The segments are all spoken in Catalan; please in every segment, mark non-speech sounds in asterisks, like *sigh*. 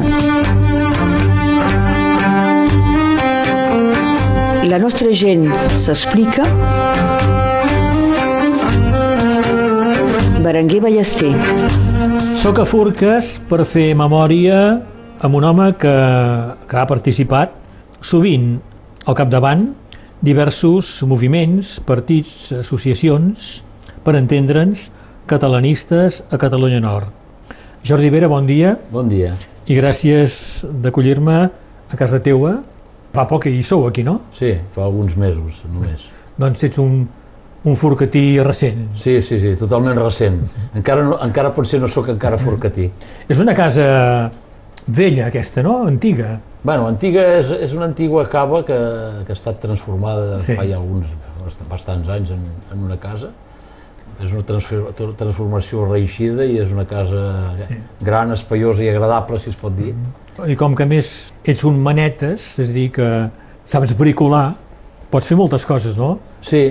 memòria. La nostra gent s'explica. Berenguer Ballester. Soc a Furques per fer memòria amb un home que, que ha participat sovint al capdavant diversos moviments, partits, associacions, per entendre'ns, catalanistes a Catalunya Nord. Jordi Vera, bon dia. Bon dia. I gràcies d'acollir-me a casa teua. Fa poc que hi sou aquí, no? Sí, fa alguns mesos, només. Doncs ets un, un forcatí recent. Sí, sí, sí, totalment recent. Encara, no, encara potser no sóc encara forcatí. És una casa vella aquesta, no? Antiga. Bueno, antiga és, és una antigua cava que, que ha estat transformada sí. fa ja alguns bastants anys en, en una casa. És una transformació reeixida i és una casa sí. gran, espaiosa i agradable, si es pot dir. I com que més ets un manetes, és a dir que saps bricolar, pots fer moltes coses, no? Sí,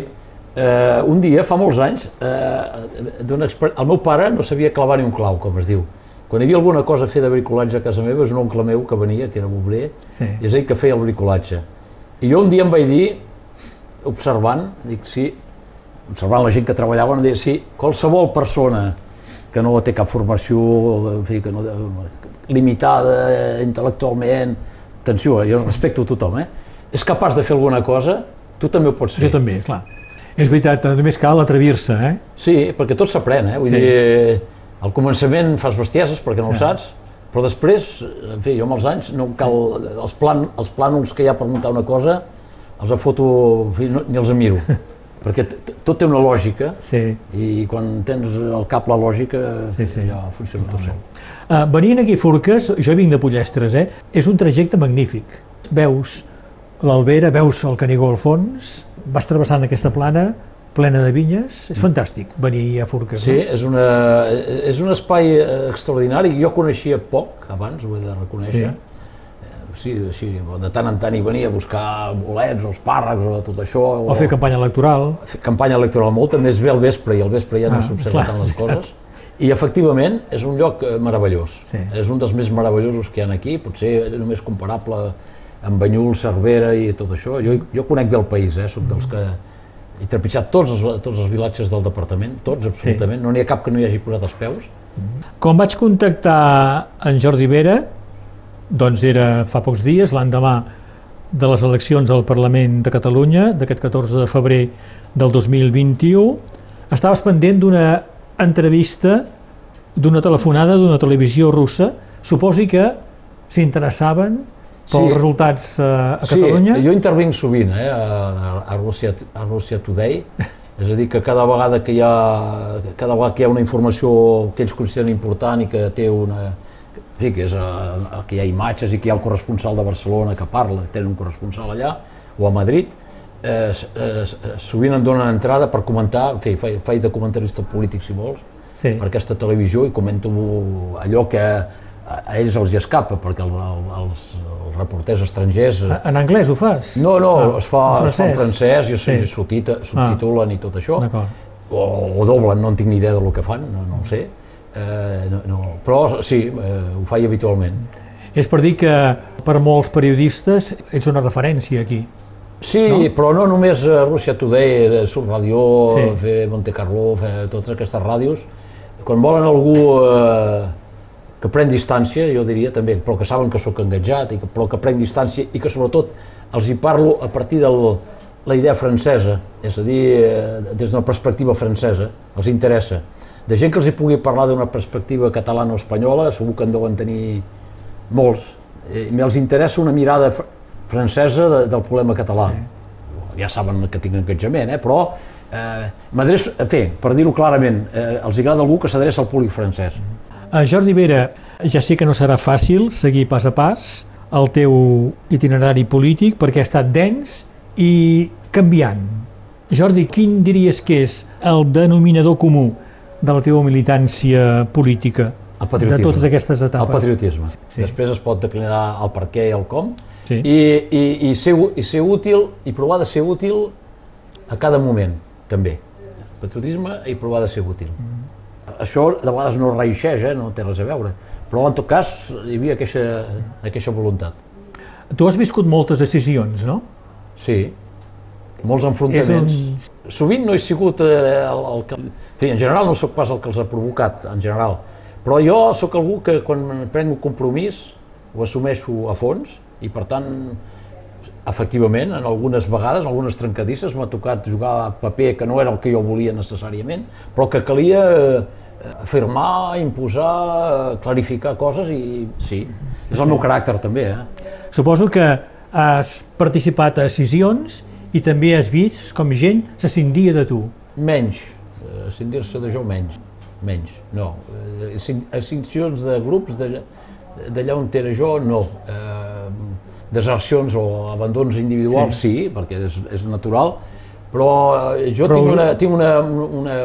eh, un dia, fa molts anys, eh, exper- el meu pare no sabia clavar ni un clau, com es diu. Quan hi havia alguna cosa a fer de bricolatge a casa meva, és un oncle meu que venia, que era obrer, Sí. i és ell que feia el bricolatge. I jo un dia em vaig dir, observant, dic, sí, observant la gent que treballava, em deia, sí, qualsevol persona que no té cap formació, en fi, que no, limitada intel·lectualment, atenció, jo respecto a tothom, eh? és capaç de fer alguna cosa, tu també ho pots fer. Jo també, clar. És veritat, només cal atrevir-se, eh? Sí, perquè tot s'aprèn, eh? Vull Sí. sí. dir, al començament fas bestieses perquè no Sí. ho saps, però després, en fi, jo amb els anys, no cal, els, plan, els plànols que hi ha per muntar una cosa, els foto, en fi, no, ni els miro, *laughs* perquè tot té una lògica Sí. i quan tens al cap la lògica Sí, sí. ja funciona tot sol. Uh, venint aquí a Forques, jo vinc de Pollestres, eh? És un trajecte magnífic. Veus l'Albera, veus el Canigó al fons, vas travessant aquesta plana plena de vinyes, és fantàstic venir a Forques, Sí, no? és, una, és un espai eh, extraordinari, jo coneixia poc abans, ho he de reconèixer, sí. Sí, sí, de tant en tant hi venia a buscar bolets o espàrrecs o tot això, O fer campanya electoral. fer campanya electoral molta, més bé al vespre i al vespre ja no Ah, s'observen clar, tant les coses. I efectivament és un lloc eh, meravellós, Sí. és un dels més meravellosos que hi ha aquí, potser només comparable amb Banyul, Cervera i tot això. Jo, jo conec bé el país, eh? soc dels que he trepitjat tots els, tots els vilatges del departament, tots absolutament, no n'hi ha cap que no hi hagi posat els peus. Quan vaig contactar en Jordi Vera, doncs era fa pocs dies, l'endemà de les eleccions al Parlament de Catalunya, d'aquest 14 de febrer del 2021, estaves pendent d'una entrevista, d'una telefonada d'una televisió russa, suposi que s'interessaven pels Sí. resultats eh, a Catalunya. Sí, jo intervinc sovint eh, a, a, Rússia, a Rússia Today, *laughs* és a dir, que cada vegada que hi ha, cada vegada que hi ha una informació que ells consideren important i que té una... Fi, que, és, eh, que hi ha imatges i que hi ha el corresponsal de Barcelona que parla, tenen un corresponsal allà, o a Madrid, eh, eh, eh, sovint em donen entrada per comentar, en fi, faig, faig de comentarista polític si vols, Sí. per aquesta televisió i comento allò que a, a ells els hi escapa, perquè el, el, els, els reporters estrangers... eh, En anglès ho fas? No, no, Ah, es, fa, en es fa en francès i Sí. sí. subtita, subtitulen i tot això, o, o doblen, no en tinc ni idea del que fan, no, no ho sé, eh, no, no, però sí, eh, ho faig habitualment. És per dir que per molts periodistes ets una referència aquí. Sí, No? però no només a Rússia Today, eh, Sur Radio, Sí. sí. fer Monte Carlo, fer totes aquestes ràdios, quan volen algú eh, que pren distància, jo diria també, però que saben que sóc engatjat, i que, però que prenc distància i que sobretot els hi parlo a partir de la idea francesa, és a dir, eh, des d'una perspectiva francesa, els interessa. De gent que els hi pugui parlar d'una perspectiva catalana o espanyola, segur que en deuen tenir molts. Eh, els interessa una mirada fr francesa de, del problema català. Sí. Ja saben que tinc engatjament, eh? però eh, m'adreço, en fi, per dir-ho clarament, eh, els agrada algú que s'adreça al públic francès. Uh, Jordi Vera, ja sé que no serà fàcil seguir pas a pas el teu itinerari polític perquè ha estat dens i canviant. Jordi, quin diries que és el denominador comú de la teva militància política El patriotisme. de totes aquestes El etapes? patriotisme. Sí. Després es pot declinar el per què i el com, Sí. I, i, i, ser, i ser útil, i provar de ser útil a cada moment, també. Patriotisme i provar de ser útil. Això de vegades no reixeix, eh? no té res a veure, però en tot cas hi havia aquesta, aquesta voluntat. Tu has viscut moltes decisions, no? Sí, molts enfrontaments. És un... Sovint no he sigut eh, el, el que... Fi, en general no sóc pas el que els ha provocat, en general, però jo sóc algú que quan prenc un compromís ho assumeixo a fons i per tant efectivament, en algunes vegades, en algunes trencadisses, m'ha tocat jugar a paper que no era el que jo volia necessàriament, però que calia eh, afirmar, imposar, eh, clarificar coses i sí, és el meu caràcter també. Eh? Suposo que has participat a decisions i també has vist com gent se cindia de tu. Menys, cindir-se de jo menys, menys, no. Ascensions de grups d'allà on era jo, no. Eh, desercions o abandons individuals, sí, sí perquè és, és natural, però eh, jo però... tinc, una, tinc una, una,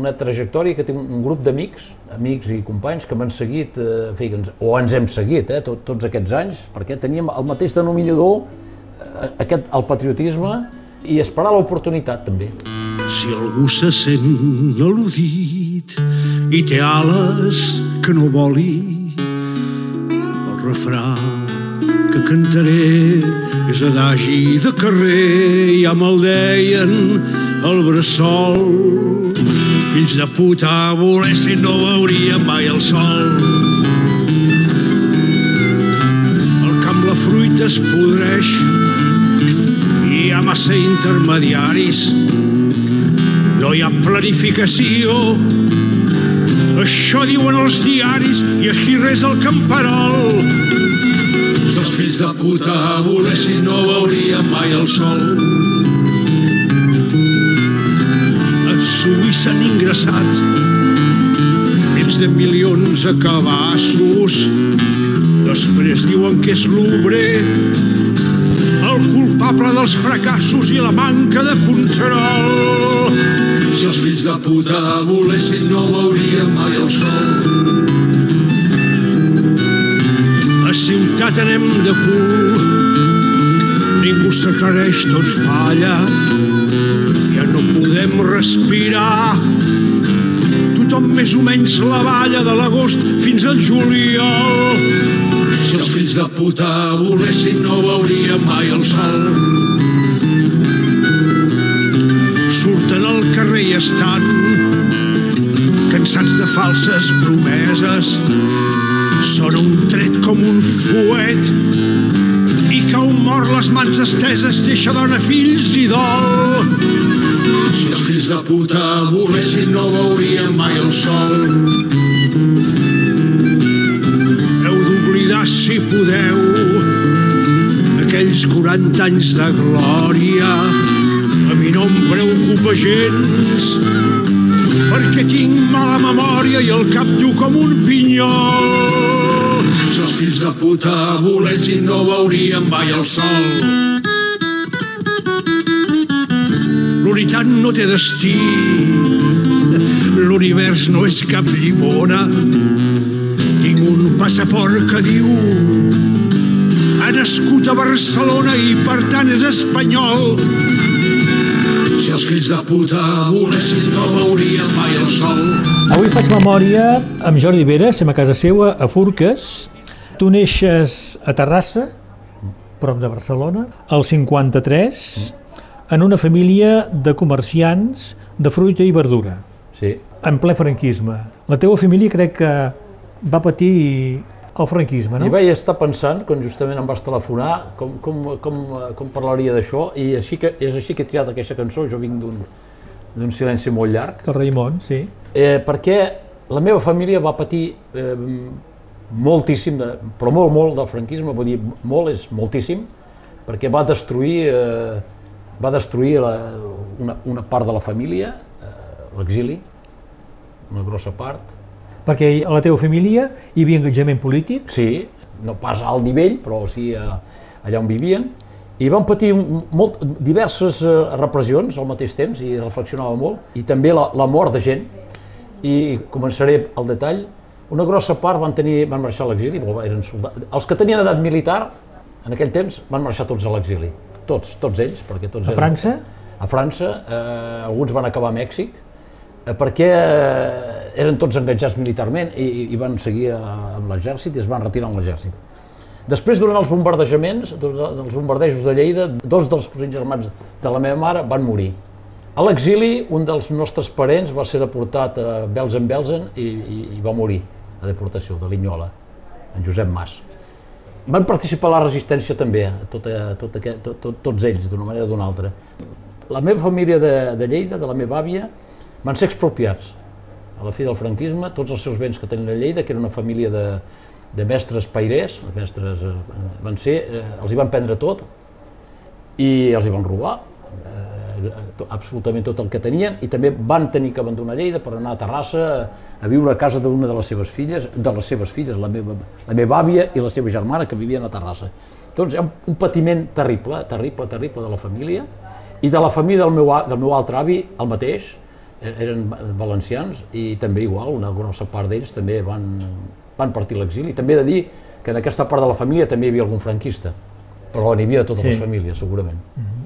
una trajectòria que tinc un grup d'amics, amics i companys que m'han seguit, eh, fi, o ens hem seguit eh, tot, tots aquests anys, perquè teníem el mateix denominador, aquest, el patriotisme, i esperar l'oportunitat també. Si algú se sent al·ludit i té ales que no voli, el refrà que cantaré és adagi de carrer, ja me'l deien el bressol. Fills de puta, volessin no veuríem mai el sol. El camp la fruita es podreix ha massa intermediaris. No hi ha planificació, això diuen els diaris i aquí res el camperol els fills de puta volessin no veuríem mai el sol. A Suïssa han ingressat milers de milions a cabassos. Després diuen que és l'obrer culpable dels fracassos i la manca de control. Si els fills de puta volessin no veuríem mai el sol. ciutat anem de cul, ningú s'aclareix, tot falla, ja no podem respirar. Tothom més o menys la balla de l'agost fins al juliol. Si els fills de puta volessin no veuríem mai el sol. Surten al carrer i estan cansats de falses promeses són un tret com un fuet i cau mort les mans esteses deixa dona, fills i dol. Si els fills de puta volessin no veurien mai el sol. Podeu aquells 40 anys de glòria a mi no em preocupa gens perquè tinc mala memòria i el cap dur com un pinyol els fills de puta volessin no veuríem mai el sol. L'unitat no té destí, l'univers no és cap llimona. Un passaport que diu ha nascut a Barcelona i per tant és espanyol. Si els fills de puta volessin no veurien mai el sol. Avui faig memòria amb Jordi Vera, som a casa seva, a Furques, Tu neixes a Terrassa, prop de Barcelona, al 53, en una família de comerciants de fruita i verdura. Sí. En ple franquisme. La teva família crec que va patir el franquisme, no? I vaig estar pensant, quan justament em vas telefonar, com, com, com, com parlaria d'això, i així que, és així que he triat aquesta cançó, jo vinc d'un d'un silenci molt llarg. Del Raimon, sí. Eh, perquè la meva família va patir eh, moltíssim, de, però molt, molt del franquisme, vull dir, molt és moltíssim, perquè va destruir, eh, va destruir la, una, una part de la família, eh, l'exili, una grossa part. Perquè a la teva família hi havia engajament polític? Sí, no pas al nivell, però sí a, allà on vivien, i van patir molt, diverses eh, repressions al mateix temps, i reflexionava molt, i també la, la mort de gent, i començaré al detall, una grossa part van, tenir, van marxar a l'exili, eren soldats. Els que tenien edat militar, en aquell temps, van marxar tots a l'exili. Tots, tots ells, perquè tots a eren... França? A França, eh, alguns van acabar a Mèxic, eh, perquè eh, eren tots enganxats militarment i, i van seguir amb l'exèrcit i es van retirar amb l'exèrcit. Després, durant els bombardejaments, durant els bombardejos de Lleida, dos dels cosins germans de la meva mare van morir. A l'exili, un dels nostres parents va ser deportat a Belsen-Belsen i, i, i va morir a deportació, de Linyola, en Josep Mas. Van participar a la resistència també, tot, tot, tot, tot, tots ells, d'una manera o d'una altra. La meva família de, de Lleida, de la meva àvia, van ser expropiats a la fi del franquisme, tots els seus béns que tenen a Lleida, que era una família de, de mestres pairers, els mestres eh, van ser, eh, els hi van prendre tot i els hi van robar eh, to, absolutament tot el que tenien i també van tenir que abandonar Lleida per anar a Terrassa a viure a casa d'una de les seves filles, de les seves filles, la meva, la meva àvia i la seva germana que vivien a Terrassa. Doncs hi ha un, un patiment terrible, terrible, terrible de la família i de la família del meu, del meu altre avi, el mateix, eren valencians i també igual, una grossa part d'ells també van, van partir l'exili. També he de dir que en aquesta part de la família també hi havia algun franquista, però n'hi havia totes sí. les famílies, segurament. Mm -hmm.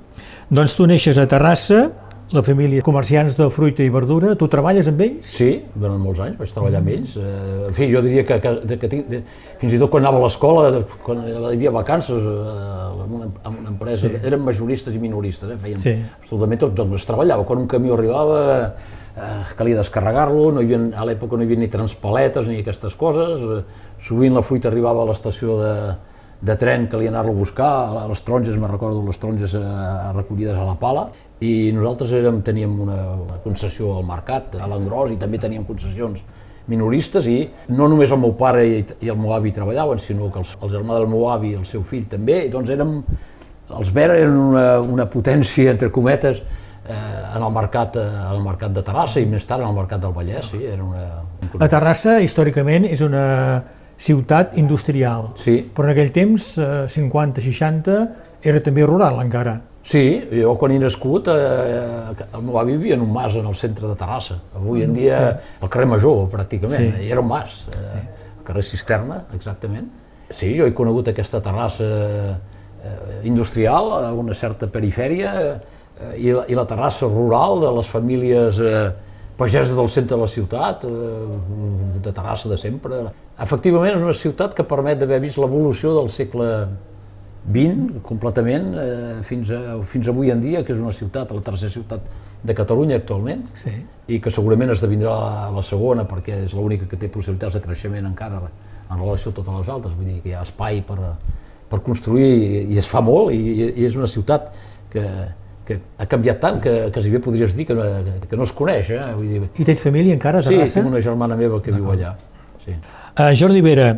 Doncs tu neixes a Terrassa, la família comerciants de fruita i verdura, tu treballes amb ells? Sí, durant molts anys vaig treballar amb ells. Eh, en fi, jo diria que, que, que tinc, fins i tot quan anava a l'escola, quan hi havia vacances, eh, en una, en una empresa, sí. eren majoristes i minoristes, eh, feien sí. absolutament tot, doncs es treballava. Quan un camió arribava, eh, calia descarregar-lo, no havia, a l'època no hi havia ni transpaletes ni aquestes coses, eh, sovint la fruita arribava a l'estació de, de tren, calia anar-lo a buscar, les taronges, me recordo les taronges eh, recollides a la pala, i nosaltres érem, teníem una, una concessió al mercat, a l'engròs, i també teníem concessions minoristes i no només el meu pare i, i el meu avi treballaven, sinó que els, el germà del meu avi i el seu fill també, i doncs érem, els Vera eren una, una potència, entre cometes, eh, en, el mercat, eh, en el mercat de Terrassa i més tard en el mercat del Vallès. Sí, era una, un... A Terrassa, històricament, és una ciutat industrial, sí. però en aquell temps, eh, 50-60, era també rural encara. Sí, jo quan he nascut, eh, el meu avi vivia en un mas en el centre de Terrassa. Avui en dia, sí. el carrer Major, pràcticament, sí. i era un mas, eh, sí. el carrer Cisterna, exactament. Sí, jo he conegut aquesta terrassa eh, industrial una certa perifèria eh, i, la, i la terrassa rural de les famílies eh, pageses del centre de la ciutat, eh, de Terrassa de sempre. Efectivament, és una ciutat que permet d'haver vist l'evolució del segle 20 completament eh, fins, a, fins avui en dia, que és una ciutat, la tercera ciutat de Catalunya actualment, sí. i que segurament esdevindrà la, la segona perquè és l'única que té possibilitats de creixement encara en relació a totes les altres, vull dir que hi ha espai per, per construir i es fa molt i, i és una ciutat que, que ha canviat tant que, que si bé podries dir que no, que no es coneix. Eh? Vull dir... I tens família encara a Terrassa? Sí, tinc una germana meva que viu allà. Sí. Uh, Jordi Vera,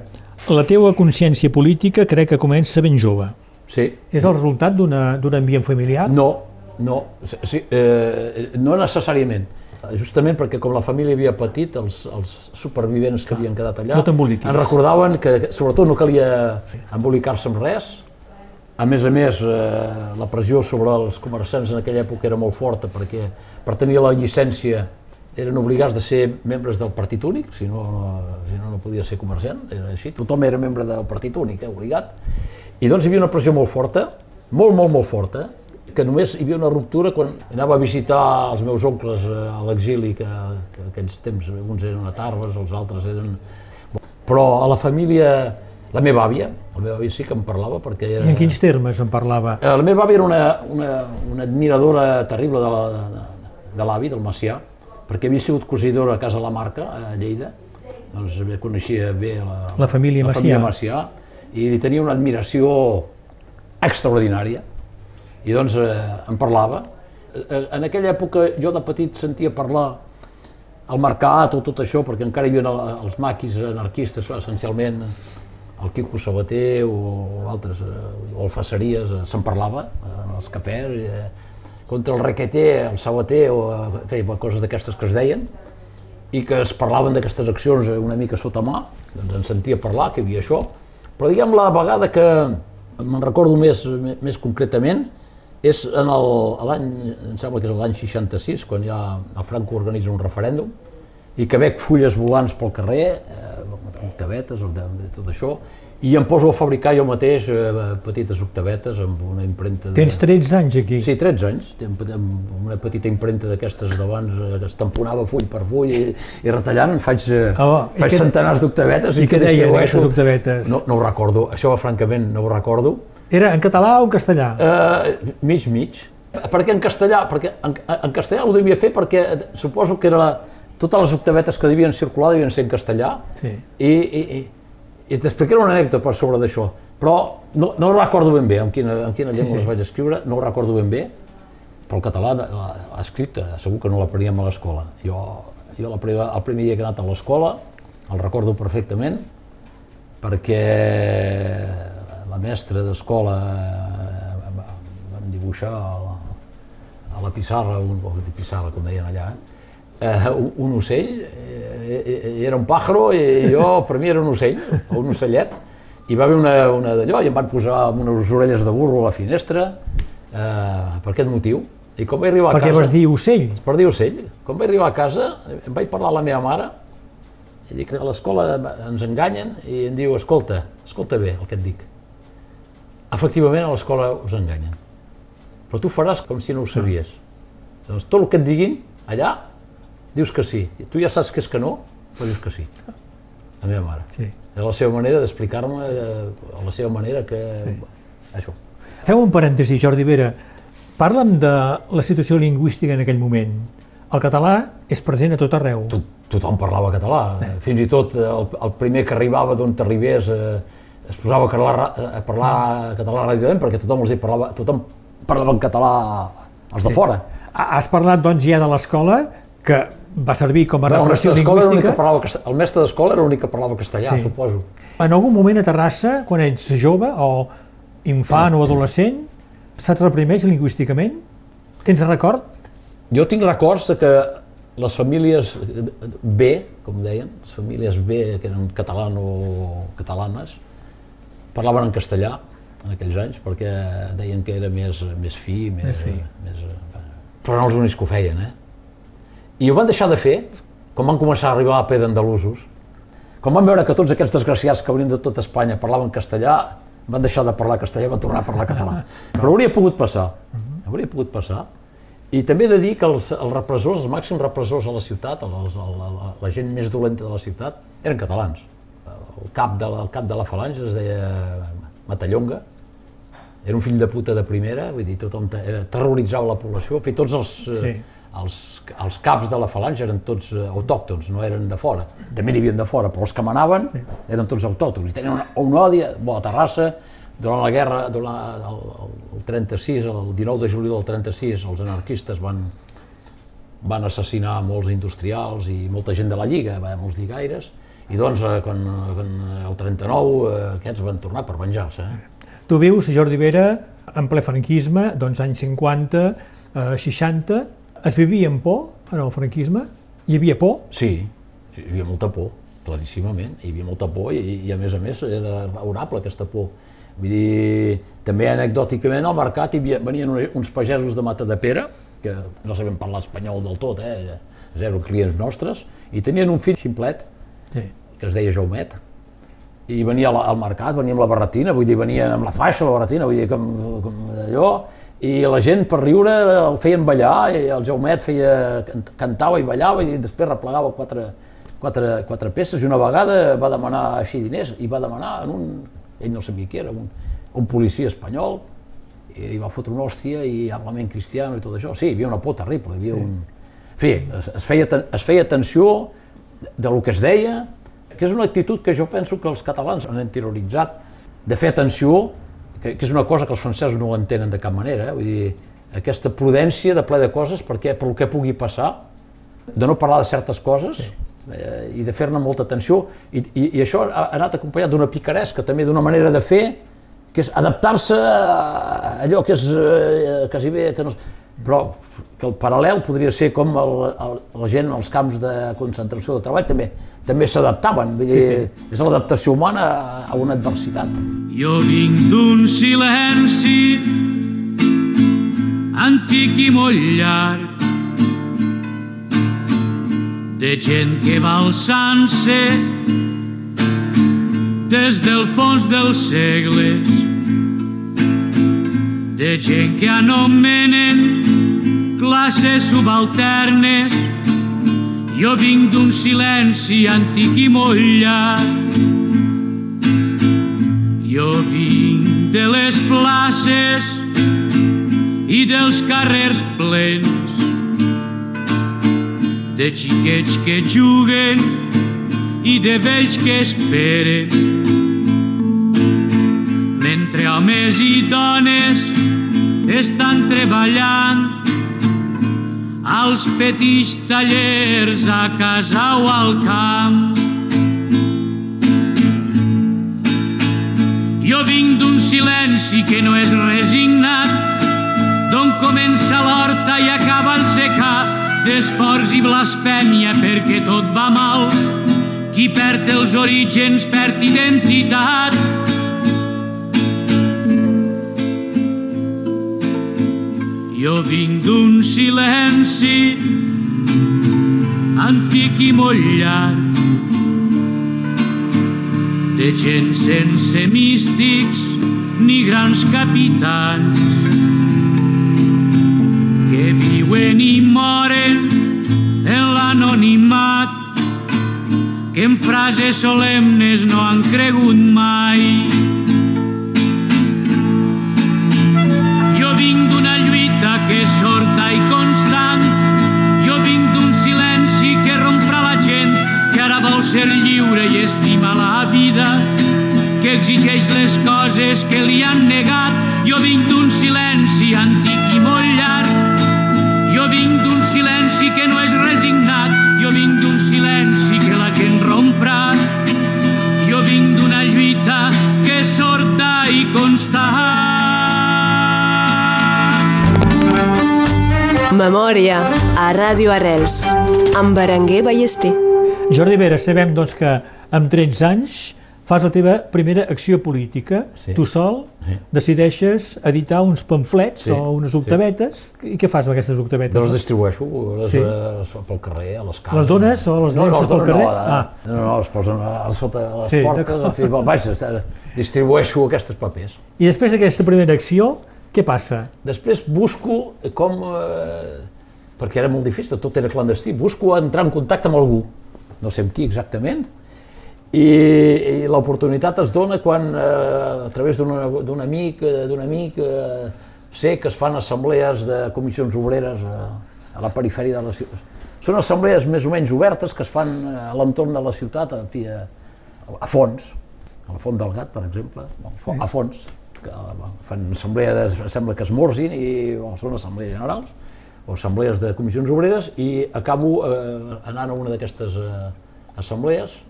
la teua consciència política crec que comença ben jove. Sí. És el resultat d'un ambient familiar? No, no, sí, eh, no necessàriament. Justament perquè com la família havia patit, els, els supervivents que ah, havien quedat allà no en recordaven que sobretot no calia sí. embolicar-se amb res. A més a més, eh, la pressió sobre els comerciants en aquella època era molt forta perquè per tenir la llicència eren obligats de ser membres del partit únic, si no, no, si no, no podia ser comerciant, era així, tothom era membre del partit únic, eh, obligat, i doncs hi havia una pressió molt forta, molt, molt, molt forta, que només hi havia una ruptura quan anava a visitar els meus oncles eh, a l'exili, que, que aquells temps uns eren a Tarbes, els altres eren... Però a la família, la meva àvia, la meva àvia sí que em parlava perquè era... I en quins termes em parlava? Eh, la meva àvia era una, una, una admiradora terrible de l'avi, la, de, de del Macià, perquè havia sigut cosidora a Casa La Marca, a Lleida, doncs coneixia bé la, la família la. Família Macià i li tenia una admiració extraordinària. I doncs eh, em parlava. Eh, en aquella època jo de petit sentia parlar al mercat o tot això, perquè encara hi havia els maquis anarquistes, essencialment el Quico Sabater o altres, eh, o alfasseries, se'n parlava en els cafès, eh, contra el requeter, el sabater, o feia coses d'aquestes que es deien, i que es parlaven d'aquestes accions una mica sota mà, doncs en sentia parlar, que hi havia això, però diguem la vegada que me'n recordo més, més concretament, és en l'any, em sembla que és l'any 66, quan ja el Franco organitza un referèndum, i que veig fulles volants pel carrer, eh, octavetes, de tot això, i em poso a fabricar jo mateix eh, petites octavetes amb una impremta... De... Tens 13 anys aquí? Sí, 13 anys, amb una petita impremta d'aquestes d'abans, eh, que es tamponava full per full i, i retallant faig, eh, oh, faig que, centenars d'octavetes i, i deien aquestes octavetes? No, no ho recordo, això francament no ho recordo. Era en català o en castellà? Uh, mig, mig. Per què en castellà? Perquè en, en castellà ho devia fer perquè suposo que era la, totes les octavetes que devien circular devien ser en castellà sí. i, i, i i t'explicaré una anècdota per sobre d'això, però no, no recordo ben bé amb quina, amb quina llengua sí, sí. les vaig escriure, no ho recordo ben bé, però el català l'ha escrit, segur que no l'apreníem a l'escola. Jo, jo la primer, el primer dia que he anat a l'escola el recordo perfectament perquè la mestra d'escola eh, van dibuixar a la, a la pissarra, un, pissarra com deien allà, eh, un, un ocell, eh, era un pàjaro i jo, per mi era un ocell, un ocellet, i va haver una, una d'allò i em van posar amb unes orelles de burro a la finestra eh, per aquest motiu. I com vaig arribar a Perquè casa... vas dir ocell? Per dir ocell. Com vaig arribar a casa, em vaig parlar a la meva mare, i dic que a l'escola ens enganyen, i em diu, escolta, escolta bé el que et dic. Efectivament, a l'escola us enganyen. Però tu faràs com si no ho sabies. Doncs tot el que et diguin allà, dius que sí. I tu ja saps que és que no, però dius que sí. La meva mare. Sí. És la seva manera d'explicar-me, eh, la seva manera que... Sí. Això. Fem un parèntesi, Jordi Vera. Parla'm de la situació lingüística en aquell moment. El català és present a tot arreu. Tot, tothom parlava català. Eh. Fins i tot el, el primer que arribava d'on t'arribés eh, es posava a parlar, a parlar català ràpidament perquè tothom els parlava, tothom parlava en català els de sí. fora. Has parlat doncs ja de l'escola, que va servir com a repressió lingüística. Parlava, el mestre d'escola era l'únic que parlava castellà, sí. suposo. En algun moment a Terrassa, quan ets jove o infant sí. o adolescent, se't reprimeix lingüísticament? Tens record? Jo tinc records de que les famílies B, com deien, les famílies B, que eren catalano-catalanes, parlaven en castellà en aquells anys, perquè deien que era més, més fi, més, més fi. Més, però no els únics que ho feien, eh? I ho van deixar de fer quan van començar a arribar a P d'andalusos. Quan van veure que tots aquests desgraciats que venien de tot Espanya parlaven castellà, van deixar de parlar castellà i van tornar a parlar català. Però hauria pogut passar, hauria pogut passar. I també he de dir que els, els repressors, els màxims repressors a la ciutat, els, la, la, la gent més dolenta de la ciutat, eren catalans. El cap de la, el cap de la falange es deia Matallonga, era un fill de puta de primera, vull dir, tothom era, terroritzava la població, fer tots els... Sí. Eh, els, els caps de la falange eren tots eh, autòctons, no eren de fora. També n'hi havia de fora, però els que manaven sí. eren tots autòctons. I tenien una, un odi, bo, a Terrassa, durant la guerra, durant el, el 36, el 19 de juliol del 36, els anarquistes van, van assassinar molts industrials i molta gent de la Lliga, va, molts lligaires, i doncs eh, quan, quan el 39 eh, aquests van tornar per venjar-se. Eh? Tu vius, Jordi Vera, en ple franquisme, doncs anys 50, eh, 60, es vivia amb por en el franquisme? Hi havia por? Sí, hi havia molta por, claríssimament. Hi havia molta por i, i a més a més era raonable aquesta por. Vull dir, també anecdòticament al mercat hi havia, venien uns pagesos de Mata de Pere, que no sabem parlar espanyol del tot, eh? zero clients nostres, i tenien un fill ximplet, sí. que es deia Jaumet, i venia al mercat, venia amb la barretina, vull dir, venien amb la faixa, la barretina, vull dir, com, com allò, i la gent per riure el feien ballar i el Jaumet feia, cantava i ballava i després replegava quatre, quatre, quatre peces i una vegada va demanar així diners i va demanar en un, ell no sabia qui era, un, un policia espanyol i va fotre una hòstia i amplament cristiano i tot això. Sí, hi havia una por terrible, hi havia un... En fi, es, es, feia, es feia atenció de lo que es deia, que és una actitud que jo penso que els catalans han interioritzat de fer atenció que, que és una cosa que els francesos no l'entenen de cap manera, eh? vull dir, aquesta prudència de ple de coses perquè per el que pugui passar, de no parlar de certes coses sí. eh, i de fer-ne molta atenció, i, i, i això ha anat acompanyat d'una picaresca, també d'una manera de fer, que és adaptar-se a allò que és eh, quasi bé, que no, però que el paral·lel podria ser com el, el, la gent als camps de concentració de treball també també s'adaptaven, sí, sí. és l'adaptació humana a una adversitat. Jo vinc d'un silenci antic i molt llarg de gent que va alçant-se des del fons dels segles de gent que anomenen classes subalternes jo vinc d'un silenci antic i molt llarg jo vinc de les places i dels carrers plens de xiquets que juguen i de vells que esperen. Homes i dones estan treballant als petits tallers a casa o al camp. Jo vinc d'un silenci que no és resignat, d'on comença l'horta i acaba el secar, d'esforç i blasfèmia perquè tot va mal. Qui perd els orígens perd identitat. Jo vinc d'un silenci antic i molt llarg de gent sense místics ni grans capitans que viuen i moren en l'anonimat que en frases solemnes no han cregut mai. Que exigeix les coses que li han negat. Jo vinc d'un silenci antic i molt llarg, jo vinc d'un silenci que no és resignat, jo vinc d'un silenci que la gent romprà. Jo vinc d'una lluita que és sorda i constant. Memòria a Ràdio Arrels amb Berenguer Ballester. Jordi Vera, sabem doncs, que amb 13 anys fas la teva primera acció política. Sí. Tu sol Sí. decideixes editar uns pamflets Sí, o unes sí. octavetes. I què fas amb aquestes octavetes? Les distribueixo les, Sí. les, pel carrer, a les cases. Les dones o les no, llences les pel dones carrer? No, ah. Ah. no, no, les posen a, a sota les Sí, portes, en fi, vaja, distribueixo aquests papers. I després d'aquesta primera acció, què passa? Després busco com... Eh, perquè era molt difícil, tot era clandestí, busco entrar en contacte amb algú, no sé amb qui exactament, i, i l'oportunitat es dona quan, eh, a través d'un amic, eh, d'un amic, eh, sé que es fan assemblees de comissions obreres a, a la perifèria de la ciutat. Són assemblees més o menys obertes que es fan eh, a l'entorn de la ciutat, en fi, a, a fons, a la Font del Gat, per exemple, a fons, que fan assemblea, de, sembla que esmorzin i bueno, són assemblees generals, o assemblees de comissions obreres, i acabo eh, anant a una d'aquestes eh, assemblees,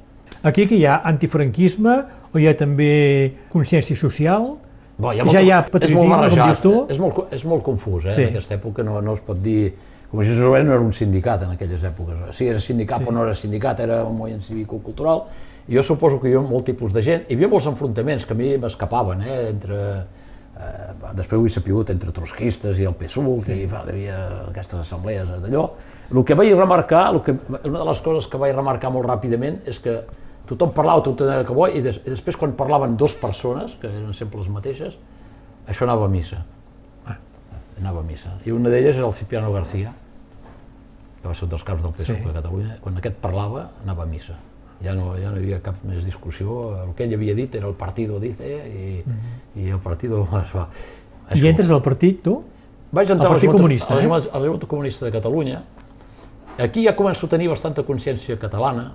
Aquí que hi ha antifranquisme o hi ha també consciència social? Bo, Ja hi ha patriotisme, és molt com barrejat, dius tu? És molt, és molt confús, eh? Sí. En aquesta època no, no es pot dir... Comissions Obreres no era un sindicat en aquelles èpoques. Si era sindicat sí. o no era sindicat, era un moviment cívico-cultural. I jo suposo que hi havia molt tipus de gent. Hi havia molts enfrontaments que a mi m'escapaven, eh? Entre, eh, després ho he sapigut, entre trotskistes i el PSUC, sí. i fa, hi havia aquestes assemblees d'allò. El que vaig remarcar, el que, una de les coses que vaig remarcar molt ràpidament és que tothom parlava, tothom era que bo, i, des, i després quan parlaven dues persones, que eren sempre les mateixes, això anava a missa. Anava a missa. I una d'elles era el Cipriano García, que va ser un dels caps del PSOE Sí. de Catalunya. Quan aquest parlava, anava a missa. Ja no, ja no hi havia cap més discussió. El que ell havia dit era el partido dice i, i el partido *laughs* es va. I entres al partit, tu? Vaig entrar Al Partit Comunista, eh? Junta- a la Junta Comunista de Catalunya. Aquí ja començo a tenir bastanta consciència catalana,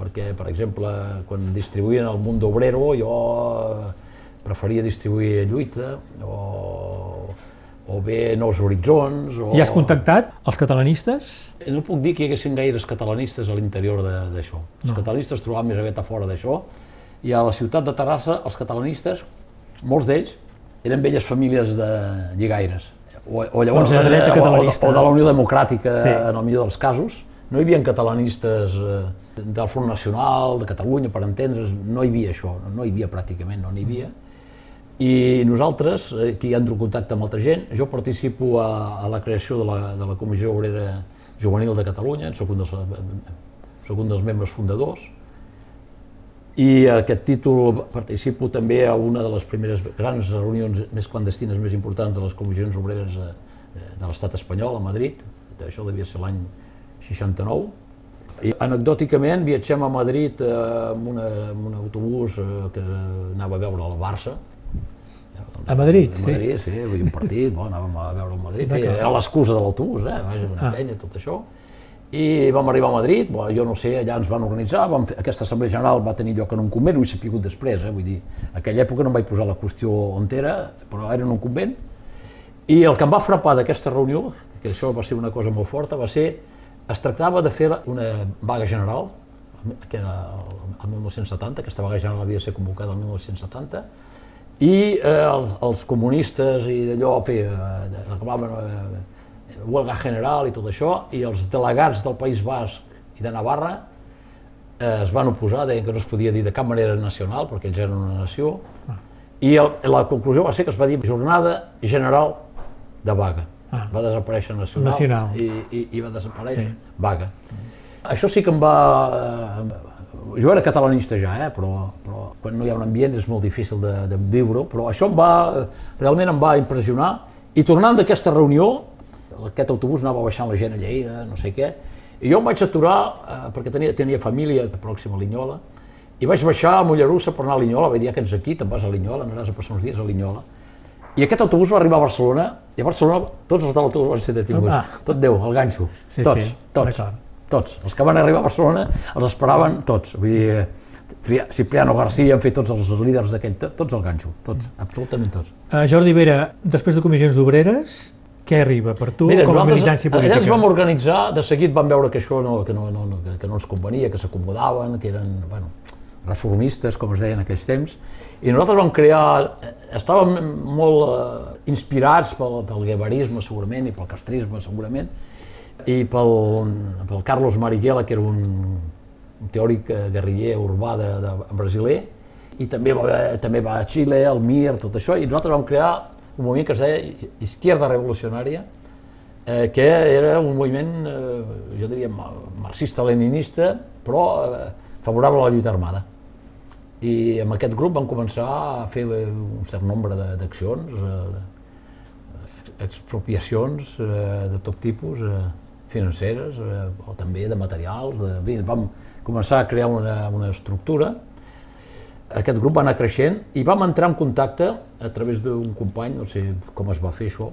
perquè, per exemple, quan distribuïen el Mundo Obrero, jo preferia distribuir Lluita, o, o bé Nous Horitzons, o... I has contactat els catalanistes? No puc dir que hi haguessin gaires catalanistes a l'interior de- d'això. Els catalanistes es trobaven més aviat a fora d'això, i a la ciutat de Terrassa, els catalanistes, molts d'ells, eren velles famílies de lligaires. O, o llavors Bueno, la dreta eh, o- catalanista. O, o de la Unió Democràtica, Sí. en el millor dels casos. No hi havia catalanistes eh, del Front Nacional, de Catalunya, per entendre's, no hi havia això, no, hi havia pràcticament, no n'hi havia. I nosaltres, aquí entro en contacte amb altra gent, jo participo a, a la creació de la, de la Comissió Obrera Juvenil de Catalunya, soc un dels, soc un dels membres fundadors, i aquest títol participo també a una de les primeres grans reunions més clandestines més importants de les comissions obreres eh, de l'estat espanyol, a Madrid, això devia ser l'any 69, i anecdòticament viatgem a Madrid eh, amb, una, amb un autobús eh, que anava a veure el Barça, A Madrid, a sí. Madrid, sí, vull dir, un partit, bon, anàvem a veure el Madrid, feia, era l'excusa de l'autobús, eh? Vaja, una Ah. penya, tot això. I vam arribar a Madrid, bo, jo no sé, allà ens van organitzar, vam fer, aquesta assemblea general va tenir lloc en un convent, ho he sapigut després, eh? vull dir, en aquella època no em vaig posar la qüestió on era, però era en un convent, i el que em va frapar d'aquesta reunió, que això va ser una cosa molt forta, va ser, es tractava de fer una vaga general, que era el 1970, aquesta vaga general havia de ser convocada el 1970, i eh, els, els comunistes i d'allò eh, reclamaven eh, huelga general i tot això, i els delegats del País Basc i de Navarra eh, es van oposar, deien que no es podia dir de cap manera nacional, perquè ells eren una nació, i el, la conclusió va ser que es va dir jornada general de vaga. Ah. Va desaparèixer nacional, Nacional. I, i, i va desaparèixer Sí. vaga. Això sí que em va... eh, Jo era catalanista ja, eh? però, però quan no hi ha un ambient és molt difícil de, de viure-ho, però això em va, realment em va impressionar. I tornant d'aquesta reunió, aquest autobús anava baixant la gent a Lleida, no sé què, i jo em vaig aturar, eh, perquè tenia, tenia família pròxima a Linyola, i vaig baixar a Mollerussa per anar a Linyola, vaig dir, "Ah, que ets aquí, te'n vas a Linyola, aniràs a passar uns dies a Linyola. I aquest autobús va arribar a Barcelona, i a Barcelona tots els de l'autobús van ser detinguts. Ah. Tot Déu, el ganxo. Sí, tots, sí, tots, tots. Els que van arribar a Barcelona els esperaven tots. Vull dir, eh, Cipriano García, en fi, tots els líders d'aquell, to- tots al ganxo, tots, absolutament tots. Uh, Jordi Vera, després de comissions obreres, què arriba per tu com a militància allà política? ens vam organitzar, de seguit vam veure que això no, que no, no, que no ens convenia, que s'acomodaven, que eren, bueno, reformistes, com es deia en aquells temps, i nosaltres vam crear, estàvem molt eh, inspirats pel, pel guevarisme segurament i pel castrisme segurament, i pel, pel Carlos Marighella, que era un, un teòric eh, guerriller urbà de, de, brasiler, i també va, també va a Xile, al MIR, tot això, i nosaltres vam crear un moviment que es deia Izquierda Revolucionària, eh, que era un moviment, eh, jo diria, ma- marxista-leninista, però eh, favorable a la lluita armada. I amb aquest grup vam començar a fer un cert nombre de- d'accions, eh, expropiacions eh, de tot tipus, eh, financeres, eh, o també de materials. De, vam començar a crear una, una estructura. Aquest grup va anar creixent i vam entrar en contacte a través d'un company, no sé com es va fer això,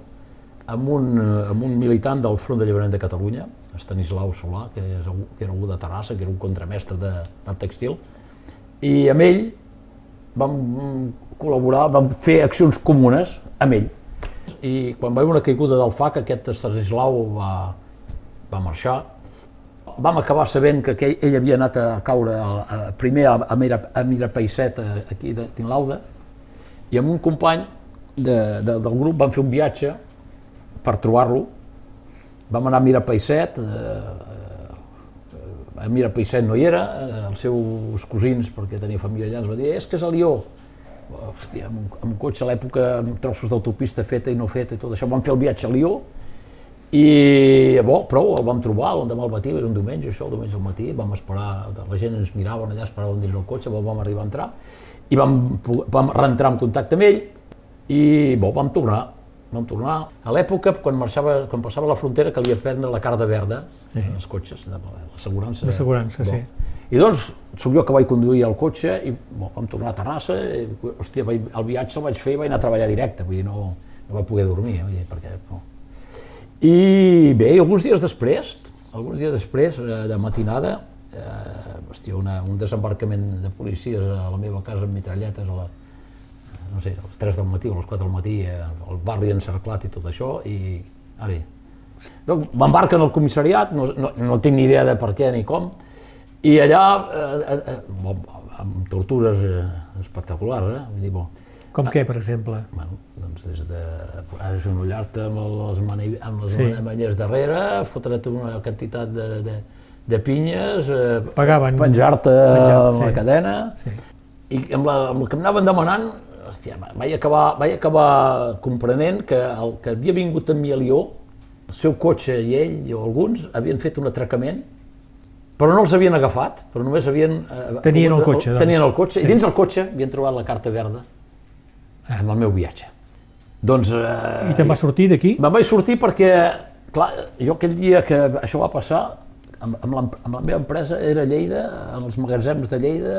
amb un, eh, amb un militant del Front d'Alliberament de Catalunya, Estanislau Solà, que, és, que era algú de Terrassa, que era un contramestre de, del textil, i amb ell vam col·laborar, vam fer accions comunes amb ell. I quan va haver una caiguda del FAC, aquest Estanislau va, va marxar. Vam acabar sabent que aquell, ell havia anat a caure a, a, primer a, a, Mira, a Mirapaiset, aquí de Tinlauda, i amb un company de, de, del grup vam fer un viatge per trobar-lo. Vam anar a Mirapaiset, eh, a Mirapaiset no hi era, eh, els seus cosins, perquè tenia família allà, ens va dir, és que és a Lió. Hòstia, amb, un- amb un cotxe a l'època, amb trossos d'autopista feta i no feta i tot això, vam fer el viatge a Lió, i bo, prou, el vam trobar l'endemà al matí, era un diumenge, això, el diumenge al matí, vam esperar, la gent ens mirava allà, esperaven dins el cotxe, vam arribar a entrar, i vam, vam reentrar en contacte amb ell, i bo, vam tornar, vam tornar. A l'època, quan, marxava, quan passava la frontera, calia prendre la carta verda, sí. els cotxes, de l'assegurança. L'assegurança, sí. I doncs, sóc jo que vaig conduir el cotxe i bo, vam tornar a Terrassa, i, hòstia, vaig, el viatge el vaig fer i vaig anar a treballar directe, vull dir, no, no vaig poder dormir, vull dir, perquè... No. I bé, i alguns dies després, alguns dies després, eh, de matinada, eh, hòstia, una, un desembarcament de policies a la meva casa amb mitralletes a la, no sé, a les 3 del matí o a les 4 del matí, eh, el barri encerclat i tot això, i ara, doncs m'embarquen al comissariat, no, no, no tinc ni idea de per què ni com, i allà, eh, eh, bo, amb tortures eh, espectaculars, eh? Vull dir, bo, Com què, per exemple? bueno, doncs des de agenollar-te amb les, mani, amb les Sí. sí. manilles darrere, fotre't una quantitat de, de, de pinyes, eh, penjar-te Penjar, amb la sí. cadena, Sí. i amb, la, amb el que em anaven demanant, hòstia, vaig acabar, vaig acabar comprenent que el que havia vingut amb mi a Lió, el seu cotxe i ell i alguns havien fet un atracament però no els havien agafat, però només havien... eh, Tenien el cotxe, doncs. Tenien el cotxe, Sí. i dins el cotxe havien trobat la carta verda en el meu viatge. Doncs... Eh, I te'n vas sortir d'aquí? Me'n vaig sortir perquè, clar, jo aquell dia que això va passar, amb, amb, la, amb la meva empresa era a Lleida, en els magatzems de Lleida,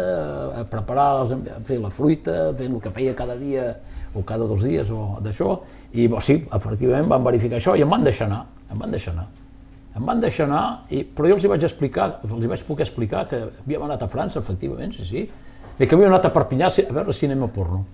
a preparar, les, a fer la fruita, fent el que feia cada dia o cada dos dies o d'això, i bo, sí, efectivament van verificar això i em van deixar anar, em van deixar anar. Em van deixar anar, i, però jo els hi vaig explicar, els hi vaig poder explicar que havíem anat a França, efectivament, sí, sí, i que havíem anat a Perpinyà a veure cinema porno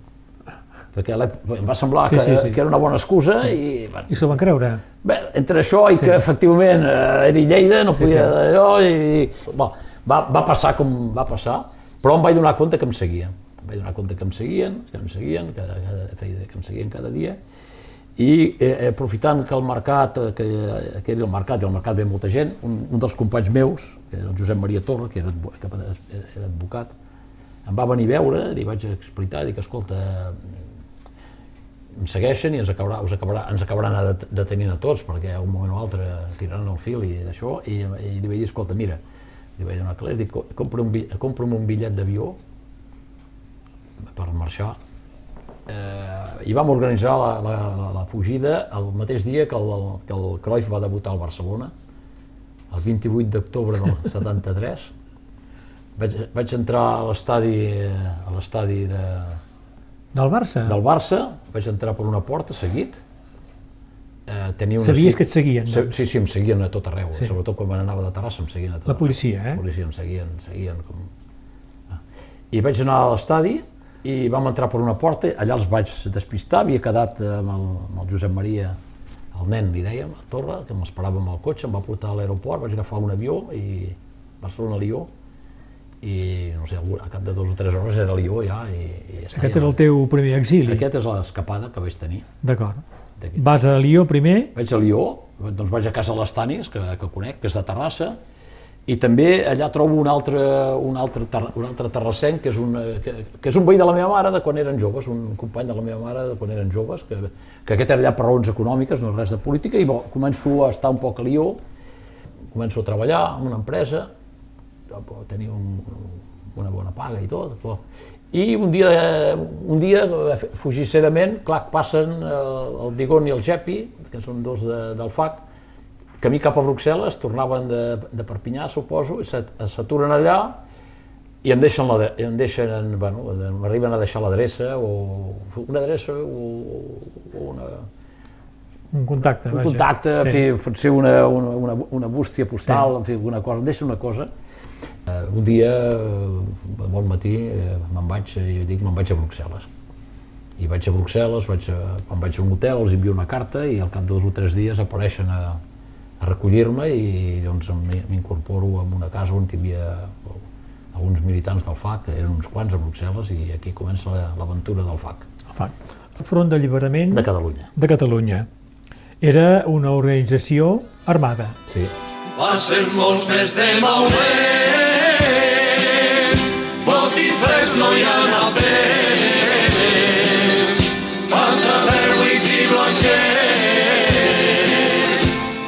perquè em va semblar Sí, que, sí, sí. que era una bona excusa i bueno, I s'ho van creure? Bé, entre això i que efectivament eh, era Lleida, no Sí, podia sí. allò, i... Bon, va, va passar com va passar, però em vaig donar compte que em seguien. Em vaig donar compte que em seguien, que em seguien, cada, cada, que em seguien cada dia, i eh, aprofitant que el mercat, eh, que, que era el mercat, i al mercat ve molta gent, un, un dels companys meus, que era el Josep Maria Torra, que era, que era advocat, em va venir a veure, li vaig explicar, dic, escolta, em segueixen i ens, acabarà, us acabarà, ens acabaran det- detenint a tots perquè a un moment o altre tiraran el fil i d'això i, i li vaig dir, escolta, mira, li vaig donar calés, dic, "Co- compra un, compra'm un bitllet d'avió per marxar eh, i vam organitzar la, la, la, la fugida el mateix dia que el, que el Cruyff va debutar al Barcelona el 28 d'octubre del *laughs* 73 vaig, vaig entrar a l'estadi a l'estadi de, Del Barça? del Barça, vaig entrar per una porta seguit. Eh, tenia una Sabies que et seguien, Se- doncs? Sí, sí, em seguien a tot arreu, Sí. sobretot quan me n'anava de Terrassa em seguien a tot La arreu. policia, eh? La policia em seguien, em seguien com... Ah. I vaig anar a l'estadi i vam entrar per una porta, allà els vaig despistar, havia quedat amb el, amb el Josep Maria, el nen, li dèiem, a Torre, que m'esperava amb el cotxe, em va portar a l'aeroport, vaig agafar un avió i Barcelona-Lió, i no sé, a cap de dos o tres hores era a Lió ja i, i ja està. Aquest és el teu primer exili? Aquest és l'escapada que vaig tenir. D'acord. Vas a Lió primer, Vaig a Lió, doncs vaig a casa de les Tanis, que, que conec, que és de Terrassa, i també allà trobo un altre, un altre, ter, un altre terrassenc, que és, un, que, que és un veí de la meva mare de quan eren joves, un company de la meva mare de quan eren joves, que, que aquest era allà per raons econòmiques, no res de política, i bo, començo a estar un poc a Lió, començo a treballar en una empresa, tenia un, una bona paga i tot, però... I un dia, un dia eh, fugisserament, clar, passen eh, el Digon i el Gepi, que són dos de, del FAC, camí cap a Bruxelles, tornaven de, de Perpinyà, suposo, i s'at- s'aturen allà i em deixen, la, em deixen bueno, m'arriben a deixar l'adreça, o una adreça, o, o una, un contacte, un vaja. contacte, en Sí. fi, potser una, una, una, una bústia postal, en fi, alguna cosa, em deixa una cosa. Uh, un dia, uh, bon matí, uh, me'n vaig, i dic, me'n vaig a Bruxelles. I vaig a Bruxelles, vaig a, quan vaig a un hotel, els envio una carta i al cap de dos o tres dies apareixen a, a recollir-me i doncs m'incorporo en una casa on hi havia alguns militants del FAC, eren uns quants a Bruxelles i aquí comença la- l'aventura del FAC, El FAC. El Front d'Alliberament de Catalunya. de Catalunya. Era una organització armada. Sí. Passen molts més de moment, botiflers no hi ha a penes. Passa l'Erwick i Blanchet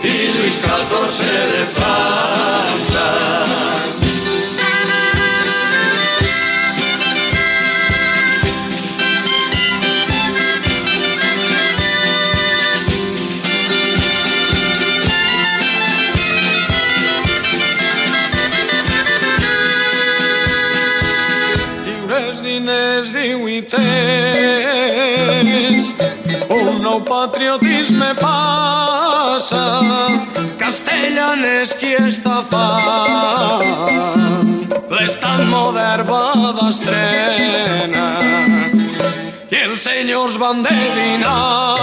i Lluís XIV de nou patriotisme passa castellanes qui està fan. L'estat modern va d'estrena i els senyors van de dinar.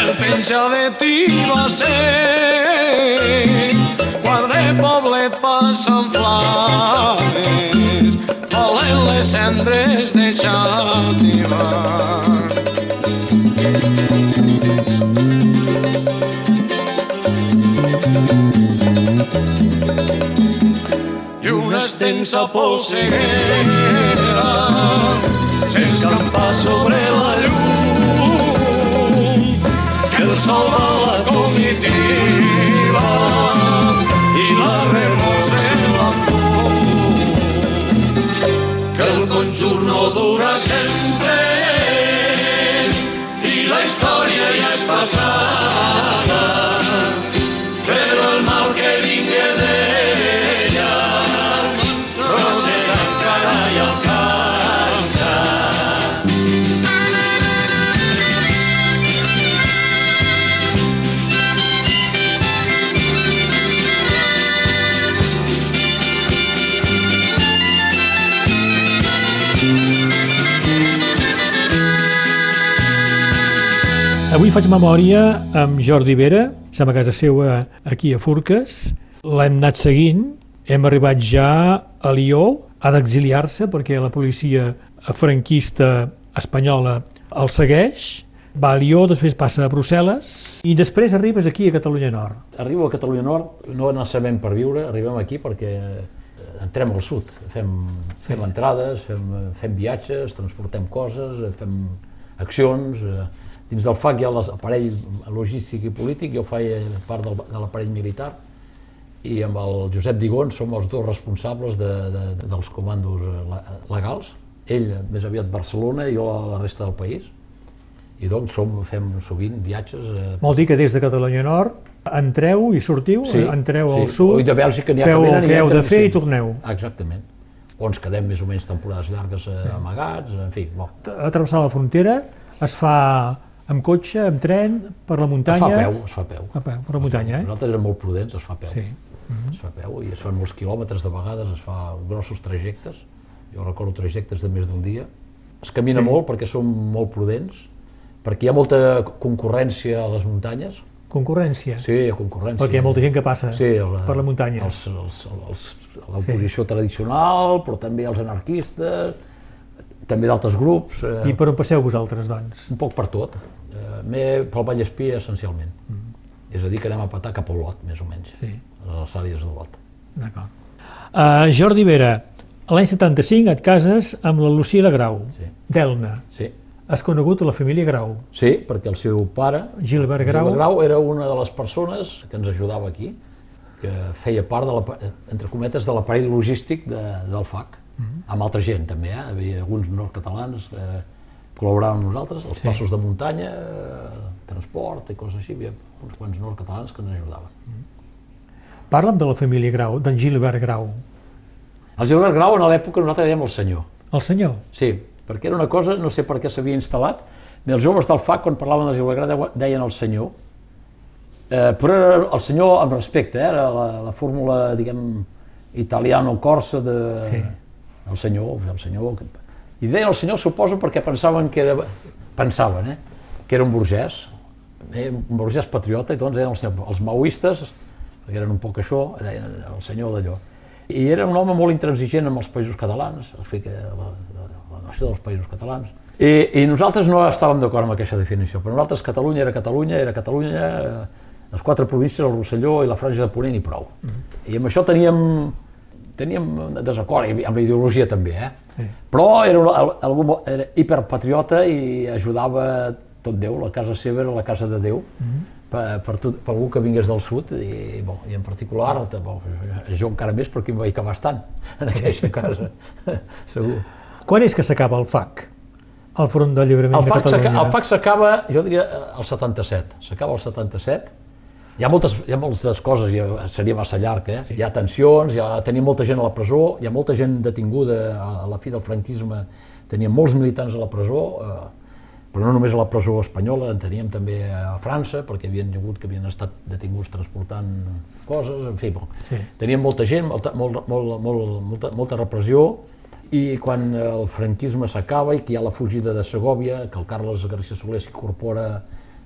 El penja de ti va ser quart de poblet passen flames. Volen les cendres de Xàtiva I una extensa polseguera s'escampa sobre la llum que el sol va la comitiva i la remosa en la que el conjur no dura sempre i la història ja és passada. Faig memòria amb Jordi Vera, som a casa seva aquí a Furques. L'hem anat seguint, hem arribat ja a Lió, ha d'exiliar-se perquè la policia franquista espanyola el segueix, va a Lió, després passa a Brussel·les i després arribes aquí a Catalunya Nord. Arribo a Catalunya Nord, no necessàriament per viure, arribem aquí perquè eh, entrem al sud, fem, fem entrades, fem, fem viatges, transportem coses, eh, fem accions. eh, Dins del FAC hi ha l'aparell logístic i polític, jo faig part del, de l'aparell militar, i amb el Josep Digón som els dos responsables de, de, dels comandos eh, le- legals. Ell més aviat Barcelona i jo a la resta del país. I doncs som, fem sovint viatges. Eh, Vol dir que des de Catalunya Nord entreu i sortiu, entreu al sí. sud, O de Bèlgica ha feu que el que heu de fer sí. i torneu. Exactament. O ens quedem més o menys temporades llargues eh, amagats, en fi, bo. A travessar la frontera es fa amb cotxe, amb tren, per la Es muntanya... fa a peu, es fa a peu. A peu, per la muntanya, eh? Nosaltres érem molt prudents, es fa a peu. Sí. Es fa a peu i es fan molts quilòmetres de vegades, es fa grossos trajectes. Jo recordo trajectes de més d'un dia. Es camina Sí. molt perquè som molt prudents, perquè hi ha molta concurrència a les muntanyes. Concurrència. Sí, hi ha concurrència. Perquè hi ha molta gent que passa sí, els, per la muntanya. L'oposició tradicional, però també els anarquistes, també d'altres grups. Eh, I per on passeu vosaltres, doncs? un poc per tot. Eh, m'he pel Vallespí essencialment. És a dir, que anem a petar cap a Olot, més o menys, Sí, a les àrees d'Olot. d'acord. Uh, Jordi Vera, l'any 75 et cases amb la Lucila Grau, Sí. d'Elna. Sí. Has conegut la família Grau. sí, perquè el seu pare, Gilbert Grau, Gilbert Grau, era una de les persones que ens ajudava aquí, que feia part, de la, entre cometes, de l'aparell logístic de, del FAC, amb altra gent també, eh? hi havia alguns nord-catalans que col·laboraven amb nosaltres, els Sí. passos de muntanya, eh, transport i coses així, hi havia uns quants nord-catalans que ens ajudaven. parla'm de la família Grau, d'en Gilbert Grau. El Gilbert Grau, a l'època, nosaltres dèiem el senyor. El senyor? Sí, perquè era una cosa, no sé per què s'havia instal·lat, els joves del FAC, quan parlaven del Gilbert Grau, deien el senyor, eh, però era el senyor amb respecte, eh? era la, la fórmula, diguem, italiano-corsa de, Sí. El senyor, el senyor... I deien el senyor, suposo, perquè pensaven que era... Pensaven, eh? Que era un burgès, eh? un burgès patriota, i doncs eren els, els maoistes, perquè eren un poc això, deien el senyor d'allò. I era un home molt intransigent amb els països catalans, o sigui que la, la, la nació dels països catalans. I, I nosaltres no estàvem d'acord amb aquesta definició, però nosaltres Catalunya era Catalunya, era Catalunya, eh, les quatre províncies, el Rosselló i la Franja de Ponent i prou. I amb això teníem, teníem desacord, amb la ideologia també, eh? Sí. Però era, un- al- algú era hiperpatriota i ajudava tot Déu, la casa seva era la casa de Déu, per, per, tot, per algú que vingués del sud, i, bon, i en particular, bon, jo encara més perquè em vaig acabar estant en aquella casa, *laughs* segur. Quan és que s'acaba el FAC? El Front d'Alliberament El de FAC, Catalunya? el FAC s'acaba, jo diria, eh, el 77. S'acaba el 77. Hi ha moltes, hi ha moltes coses, ja seria massa llarg, eh? Hi ha tensions, hi ha, tenim molta gent a la presó, hi ha molta gent detinguda a, a la fi del franquisme, teníem molts militants a la presó, eh, però no només a la presó espanyola, en teníem també a França, perquè havien hagut que havien estat detinguts transportant coses, en fi, bon. Sí. teníem molta gent, molta, molt, molt, molt, molta, molta repressió, i quan el franquisme s'acaba i que hi ha la fugida de Segòvia, que el Carles García Soler s'incorpora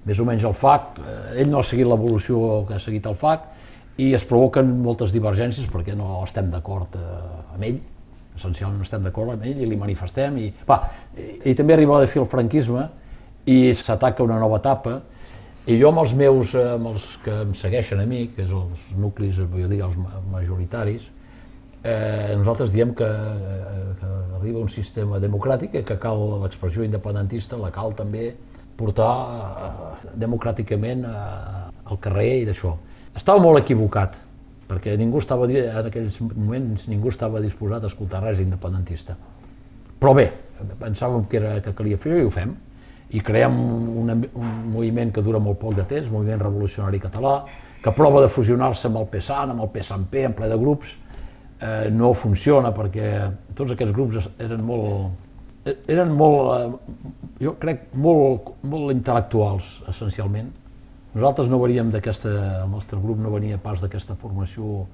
més o menys al FAC, eh, ell no ha seguit l'evolució que ha seguit el FAC, i es provoquen moltes divergències perquè no estem d'acord eh, amb ell, essencialment no estem d'acord amb ell i li manifestem, i, va, i, i també arriba de fi el franquisme i s'ataca una nova etapa, i jo amb els meus, eh, amb els que em segueixen a mi, que és els nuclis, vull dir, els ma- majoritaris, eh, nosaltres diem que, que arriba un sistema democràtic i que cal l'expressió independentista, la cal també portar eh, democràticament eh, al carrer i d'això. Estava molt equivocat, perquè ningú estava, en aquells moments ningú estava disposat a escoltar res independentista. Però bé, pensàvem que, era, que calia fer i ho fem, i creem un, un moviment que dura molt poc de temps, moviment revolucionari català, que prova de fusionar-se amb el PSAN, amb el PSANP, en ple de grups, eh, no funciona perquè tots aquests grups eren molt, eren molt, eh, jo crec, molt, molt intel·lectuals, essencialment. Nosaltres no veníem d'aquesta, el nostre grup no venia pas d'aquesta formació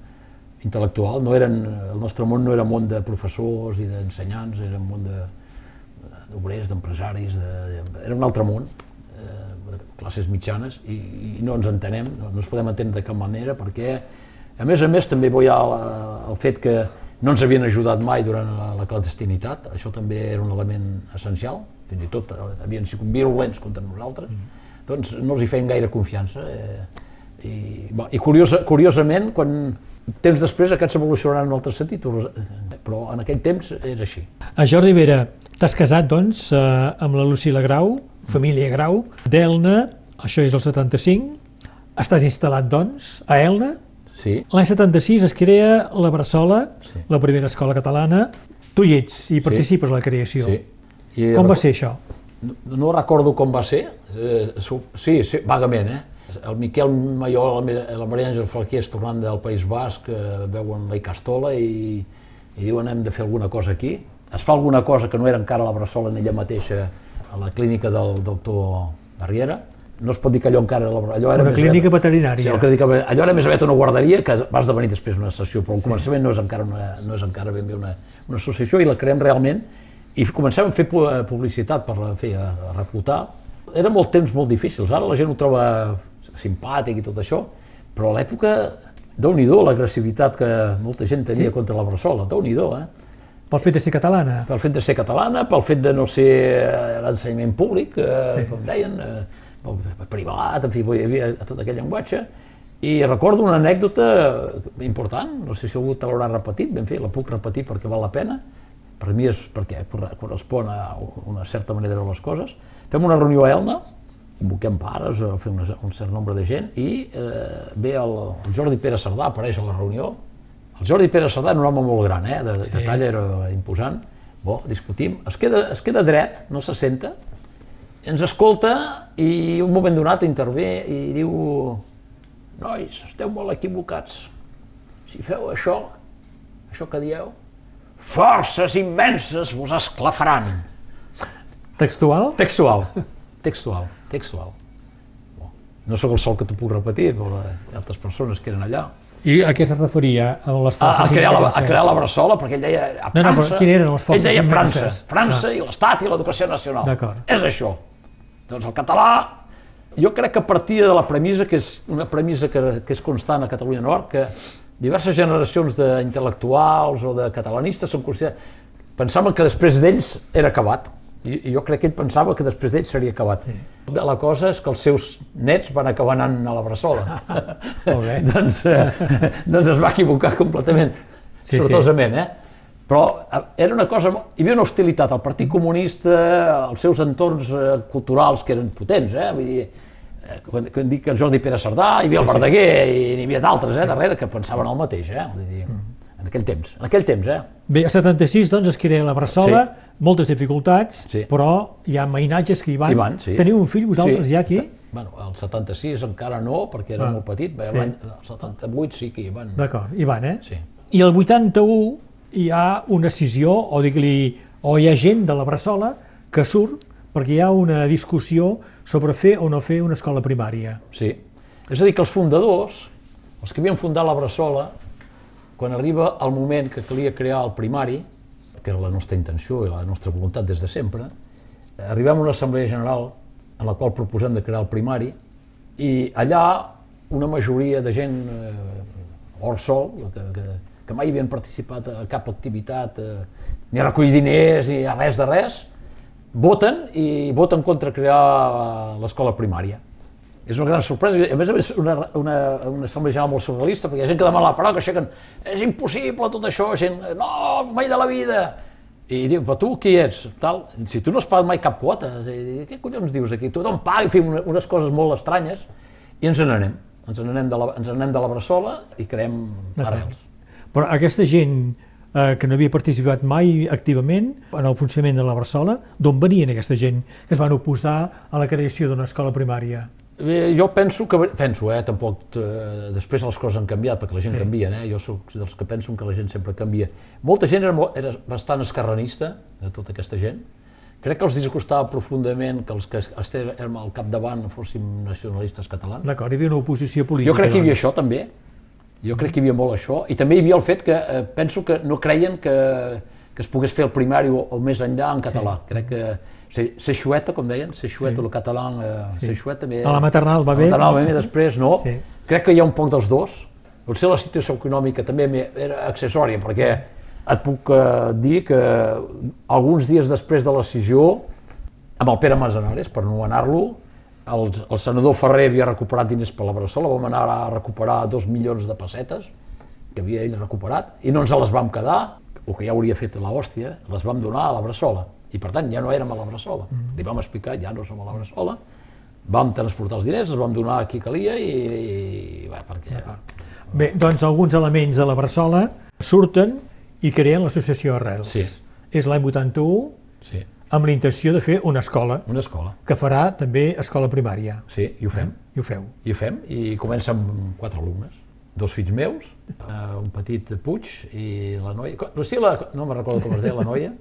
intel·lectual, no eren, el nostre món no era món de professors i d'ensenyants, era un món de, d'obrers, d'empresaris, de, era un altre món, eh, de classes mitjanes, i, i no ens entenem, no, no ens podem entendre de cap manera, perquè, a més a més, també hi ha el fet que no ens havien ajudat mai durant la, la clandestinitat, això també era un element essencial, fins i tot eh, havien sigut virulents contra nosaltres, mm. doncs no els hi feien gaire confiança. Eh, I, bo, i curiosa, curiosament, quan temps després aquests s'evolucionaran en un altre sentit, però en aquell temps era així. A Jordi Vera, t'has casat, doncs, eh, amb la Lucila Grau, família Grau, d'Elna, això és el 75, estàs instal·lat, doncs, a Elna, Sí. L'any 76 es crea la Bressola, sí. la primera escola catalana. Tu hi ets i participes sí. a la creació. Sí. I com va ser això? No, no recordo com va ser, eh, sí, sí, vagament, eh? El Miquel Mayol i la Maria Àngel Falqués tornant del País Basc eh, veuen la Icastola i, i diuen hem de fer alguna cosa aquí. Es fa alguna cosa que no era encara la Bressola en ella mateixa a la clínica del doctor Barriera, no es pot dir que allò encara... Allò era una més clínica aviat, veterinària. Sí, clínica, allò era més aviat una guarderia que va esdevenir després una estació, però al sí. començament no és encara, una, no és encara ben bé una, una associació i la creem realment i comencem a fer publicitat per fer, a, a reclutar. Eren molt temps molt difícils, ara la gent ho troba simpàtic i tot això, però a l'època, déu nhi l'agressivitat que molta gent tenia sí. contra la Bressola, déu nhi eh? Pel fet de ser catalana? Pel fet de ser catalana, pel fet de no ser eh, l'ensenyament públic, eh, sí. com deien, eh, privat, en fi, hi havia tot aquell llenguatge, i recordo una anècdota important, no sé si algú te l'haurà repetit, ben fet, la puc repetir perquè val la pena, per mi és perquè correspon a una certa manera de veure les coses. Fem una reunió a Elna, convoquem pares, fem un cert nombre de gent, i eh, ve el, el Jordi Pere Cerdà, apareix a la reunió. El Jordi Pere Cerdà era un home molt gran, eh, de, sí. de talla era imposant. Bo, discutim, es queda, es queda dret, no se senta, ens escolta i un moment donat intervé i diu nois, esteu molt equivocats. Si feu això, això que dieu, forces immenses vos esclafaran. Textual? Textual, *laughs* textual, textual. No sóc el sol que t'ho puc repetir, però hi ha altres persones que eren allà. I a què es referia? A les a, a, crear la, a crear la Bressola, perquè ell deia a França... No, no, però quin eren les forces Ell deia França, França ah. i l'Estat i l'educació nacional. És això. Doncs el català, jo crec que partia de la premissa, que és una premissa que, que és constant a Catalunya Nord, que diverses generacions d'intel·lectuals o de catalanistes són considerats, pensaven que després d'ells era acabat. I, I jo crec que ell pensava que després d'ells seria acabat. Sí. La cosa és que els seus nets van acabar anant a la Bressola. *laughs* doncs, eh, *laughs* doncs es va equivocar completament, sí, sortosament, sí. eh? Però eh, era una cosa, hi havia una hostilitat al Partit Comunista, als seus entorns eh, culturals que eren potents, eh? vull dir, eh, quan, quan dic que Jordi Pere Sardà, hi havia sí, el Verdaguer sí. i n'hi havia d'altres eh, darrere que pensaven el mateix, eh? vull dir, en aquell temps, en aquell temps, eh? Bé, a 76 doncs es crea la Bressola, sí. moltes dificultats, sí. però hi ha mainatges que hi van. Hi van sí. Teniu un fill vosaltres sí. ja aquí? Bueno, el 76 encara no, perquè era ah, molt petit, sí. l'any 78 sí que hi van. D'acord, hi van, eh? Sí. I el 81 hi ha una decisió, o digue-li, o hi ha gent de la Bressola que surt perquè hi ha una discussió sobre fer o no fer una escola primària. Sí. És a dir, que els fundadors, els que havien fundat la Bressola, quan arriba el moment que calia crear el primari, que era la nostra intenció i la nostra voluntat des de sempre, arribem a una assemblea general en la qual proposem de crear el primari i allà una majoria de gent eh, hors sol, que, que, que mai havien participat a cap activitat, eh, ni a recollir diners, ni a res de res, voten i voten contra crear l'escola primària. És una gran sorpresa, a més a més una, una, una assemblea general molt surrealista, perquè hi ha gent que demana la paraula, que aixequen, és impossible tot això, gent, no, mai de la vida. I diu, però tu qui ets? Tal, si tu no has pagat mai cap quota, què collons dius aquí? Tothom paga i fem unes coses molt estranyes i ens n'anem. Ens n'anem de, la, ens n'anem de la Bressola i creem arrels. Però aquesta gent eh, que no havia participat mai activament en el funcionament de la Barçola, d'on venien aquesta gent que es van oposar a la creació d'una escola primària? Bé, jo penso que, penso, eh, tampoc, eh, després les coses han canviat, perquè la gent sí. canvia, eh? jo sóc dels que penso que la gent sempre canvia. Molta gent era, molt, era bastant escarranista, de tota aquesta gent, crec que els disgustava profundament que els que estèvem al capdavant fóssim nacionalistes catalans. D'acord, hi havia una oposició política. Jo crec que hi havia doncs. això també, jo crec que hi havia molt això, i també hi havia el fet que eh, penso que no creien que, que es pogués fer el primari o, o més enllà en català. Sí. Crec que Se, Seixueta, com deien, Seixueta, sí. el català, eh, Sí. Seixueta. A la maternal va bé? A la maternal va bé, després no. Sí. Crec que hi ha un poc dels dos. Potser la situació econòmica també era accessòria, perquè et puc eh, dir que alguns dies després de la decisió, amb el Pere Masanares, per no anar-lo, el, el senador Ferrer havia recuperat diners per la Bressola, vam anar a recuperar dos milions de pessetes, que havia ell recuperat, i no ens les vam quedar, el que ja hauria fet la hòstia, les vam donar a la Bressola. I per tant ja no érem a la Bressola. Li vam explicar, ja no som a la Bressola, vam transportar els diners, els vam donar a qui calia i, i va, perquè... Bé, doncs alguns elements de la Bressola surten i creen l'associació Arrels. Sí. És l'any 81, Sí, amb la intenció de fer una escola, una escola. que farà també escola primària. Sí, i ho fem. I ho feu. I ho fem, i comença amb quatre alumnes. Dos fills meus, eh, un petit Puig i la noia... co- Sí, la, no me'n recordo com es deia, la noia.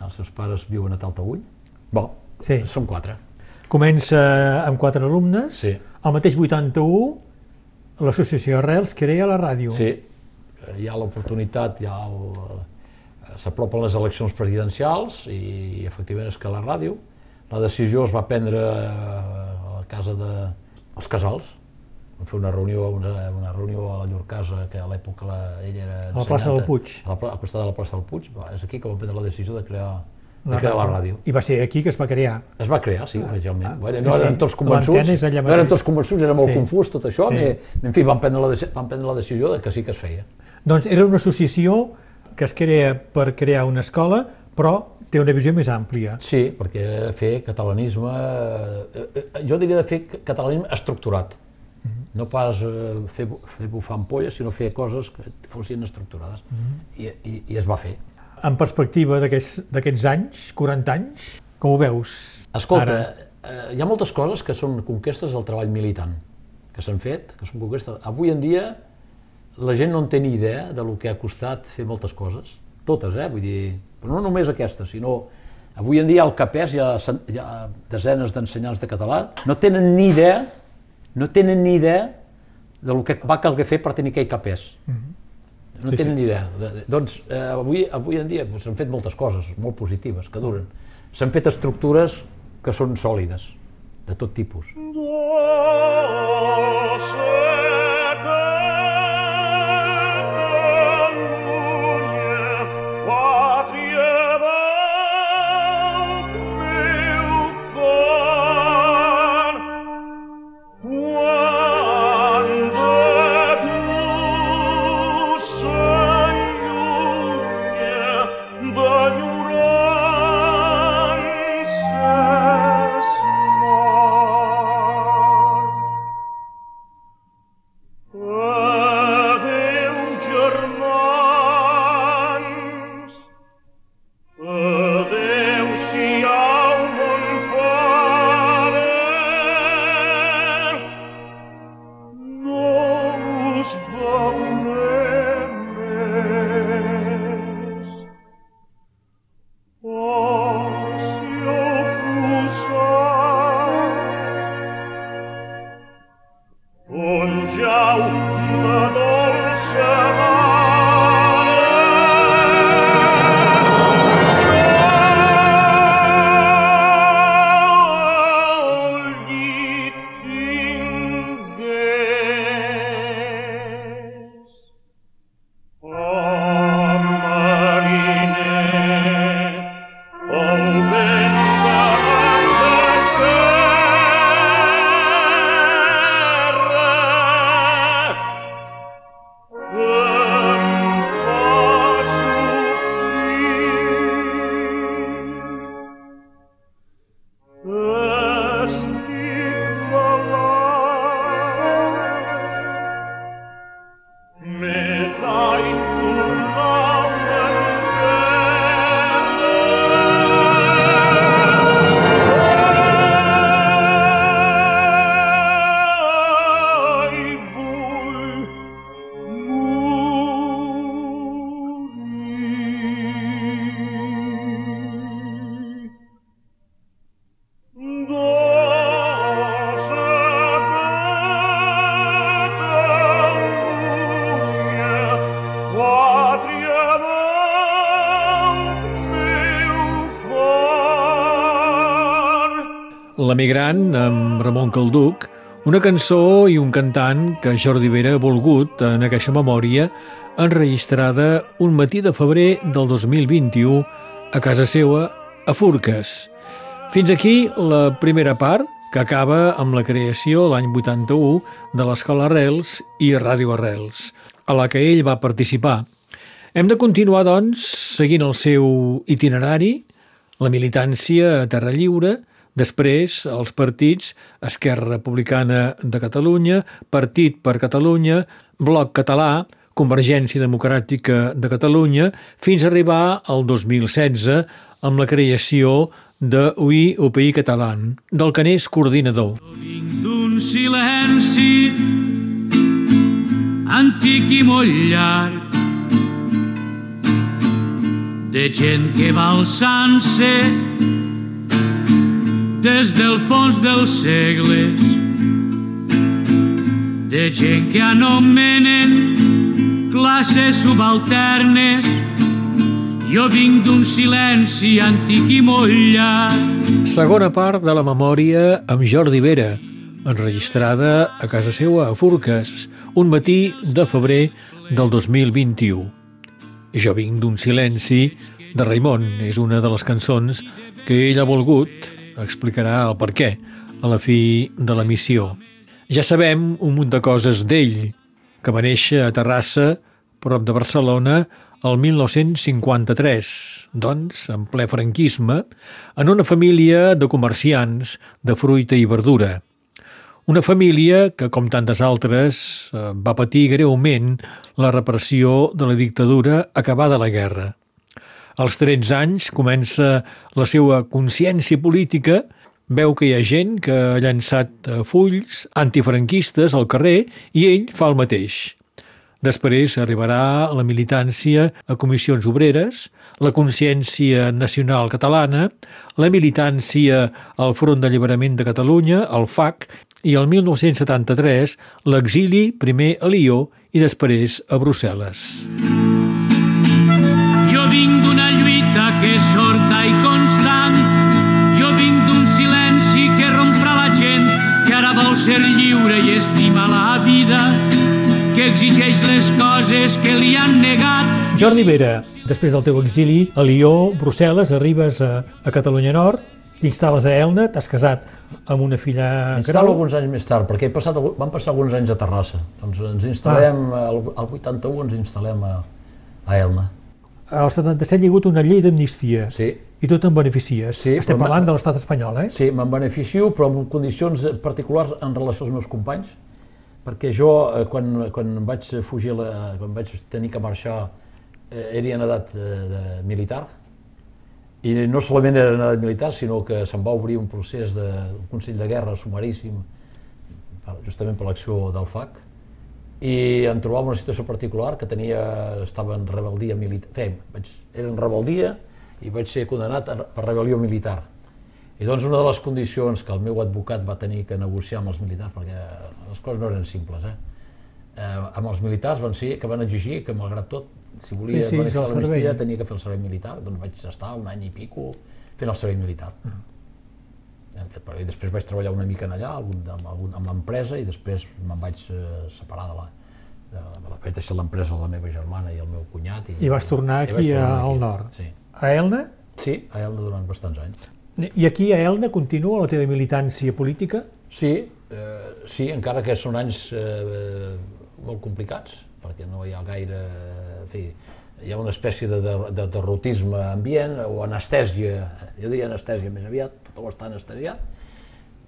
Els seus pares viuen a Taltaüll. Bon, Sí. som quatre. Comença amb quatre alumnes, Sí. el mateix 81 l'associació Arrels crea la ràdio. Sí, hi ha l'oportunitat, hi ha el... s'apropen les eleccions presidencials i efectivament és que la ràdio, la decisió es va prendre a la casa de els Casals, vam fer una reunió, una, una reunió a la llur casa, que a l'època la, ella era la plaça del Puig. A la, pla- al costat de la plaça del Puig, va, és aquí que vam prendre la decisió de crear, de La crear la ràdio. ràdio. I va ser aquí que es va crear. Es va crear, sí, oficialment. bueno, sí, no sí. eren tots convençuts, no eren tots convençuts, era molt Sí. confús tot això, Sí. sí. en fi, vam prendre, la, vam prendre la decisió de que sí que es feia. Doncs era una associació que es crea per crear una escola, però té una visió més àmplia. Sí, perquè fer catalanisme, eh, eh, jo diria de fer catalanisme estructurat. No pas eh, fer, fer bufar ampolles, sinó fer coses que fossin estructurades. I, i, I es va fer. En perspectiva d'aquests anys, 40 anys, com ho veus Escolta, ara? eh, hi ha moltes coses que són conquestes del treball militant, que s'han fet, que són conquestes... Avui en dia la gent no en té ni idea de lo que ha costat fer moltes coses, totes, eh? Vull dir, però no només aquestes, sinó avui en dia al CAPES hi ha, hi ha desenes d'ensenyants de català, no tenen ni idea, no tenen ni idea de lo que va calguer fer per tenir aquell CAPES. No Sí, tenen sí. ni idea. De, de, doncs eh, avui, avui en dia s'han fet moltes coses molt positives, que duren. S'han fet estructures que són sòlides, de tot tipus. D'enyorances L'emigrant, amb Ramon Calduc, una cançó i un cantant que Jordi Vera ha volgut en aquesta memòria enregistrada un matí de febrer del 2021 a casa seva, a Furques. Fins aquí la primera part, que acaba amb la creació l'any 81 de l'Escola Arrels i Ràdio Arrels, a la que ell va participar. Hem de continuar, doncs, seguint el seu itinerari, la militància a Terra Lliure, després els partits Esquerra Republicana de Catalunya, Partit per Catalunya, Bloc Català, Convergència Democràtica de Catalunya, fins a arribar al 2016 amb la creació de UI UPI Català, del que n'és coordinador. Vinc d'un silenci antic i molt llarg de gent que va alçant-se des del fons dels segles de gent que anomenen classes subalternes jo vinc d'un silenci antic i molt llarg Segona part de la memòria amb Jordi Vera, enregistrada a casa seva a Furques, un matí de febrer del 2021. Jo vinc d'un silenci de Raimon, és una de les cançons que ell ha volgut, explicarà el per què, a la fi de la missió. Ja sabem un munt de coses d'ell, que va néixer a Terrassa, prop de Barcelona, el 1953, doncs, en ple franquisme, en una família de comerciants de fruita i verdura. Una família que, com tantes altres, eh, va patir greument la repressió de la dictadura acabada la guerra. Als 13 anys comença la seva consciència política, veu que hi ha gent que ha llançat eh, fulls antifranquistes al carrer i ell fa el mateix. Després arribarà la militància a comissions obreres, la consciència nacional catalana, la militància al Front d'Alliberament de Catalunya, el FAC, i el 1973 l'exili primer a Lió i després a Brussel·les. Jo vinc d'una és sorda i constant. Jo vinc d'un silenci que romprà la gent que ara vol ser lliure i estima la vida, que exigeix les coses que li han negat. Jordi Vera, després del teu exili a Lió, Brussel·les, arribes a, a Catalunya Nord, t'instal·les a Elna, t'has casat amb una filla Instal·lo alguns anys més tard, perquè he passat, van passar alguns anys a Terrassa. Doncs ens instal·lem, al, al 81 ens instal·lem a, a Elna. Al 77 hi ha hagut una llei d'amnistia Sí, i tu te'n beneficies. Sí, Estem parlant de l'estat espanyol, eh? sí me'n beneficio, però amb condicions particulars en relació als meus companys, perquè jo, eh, quan, quan vaig fugir, la, quan vaig tenir que marxar, eh, era en edat eh, de militar, i no solament era en edat militar, sinó que se'n va obrir un procés de un Consell de Guerra sumaríssim, justament per l'acció del FAC, i em trobava una situació particular que tenia, estava en rebeldia militar, fe, vaig, era en rebeldia i vaig ser condenat per rebel·lió militar. I doncs una de les condicions que el meu advocat va tenir que negociar amb els militars, perquè les coses no eren simples, eh? eh amb els militars van ser que van exigir que malgrat tot, si volia Sí, sí, beneficiar el l'amnistia tenia que fer el servei militar, doncs vaig estar un any i pico fent el servei militar. En aquest període. I després vaig treballar una mica en allà, algun, amb, algun, amb l'empresa, i després me'n vaig eh, separar de la... De, de, vaig deixar l'empresa a la meva germana i el meu cunyat. I vas tornar i aquí vaig tornar al aquí, nord. Sí. A Elna? sí, a Elna durant bastants anys. I aquí a Elna continua la teva militància política? Sí, eh, sí, encara que són anys eh, molt complicats, perquè no hi ha gaire... En fi, hi ha una espècie de, de, de derrotisme ambient o anestèsia, jo diria anestèsia més aviat, tot ho està anestesiat.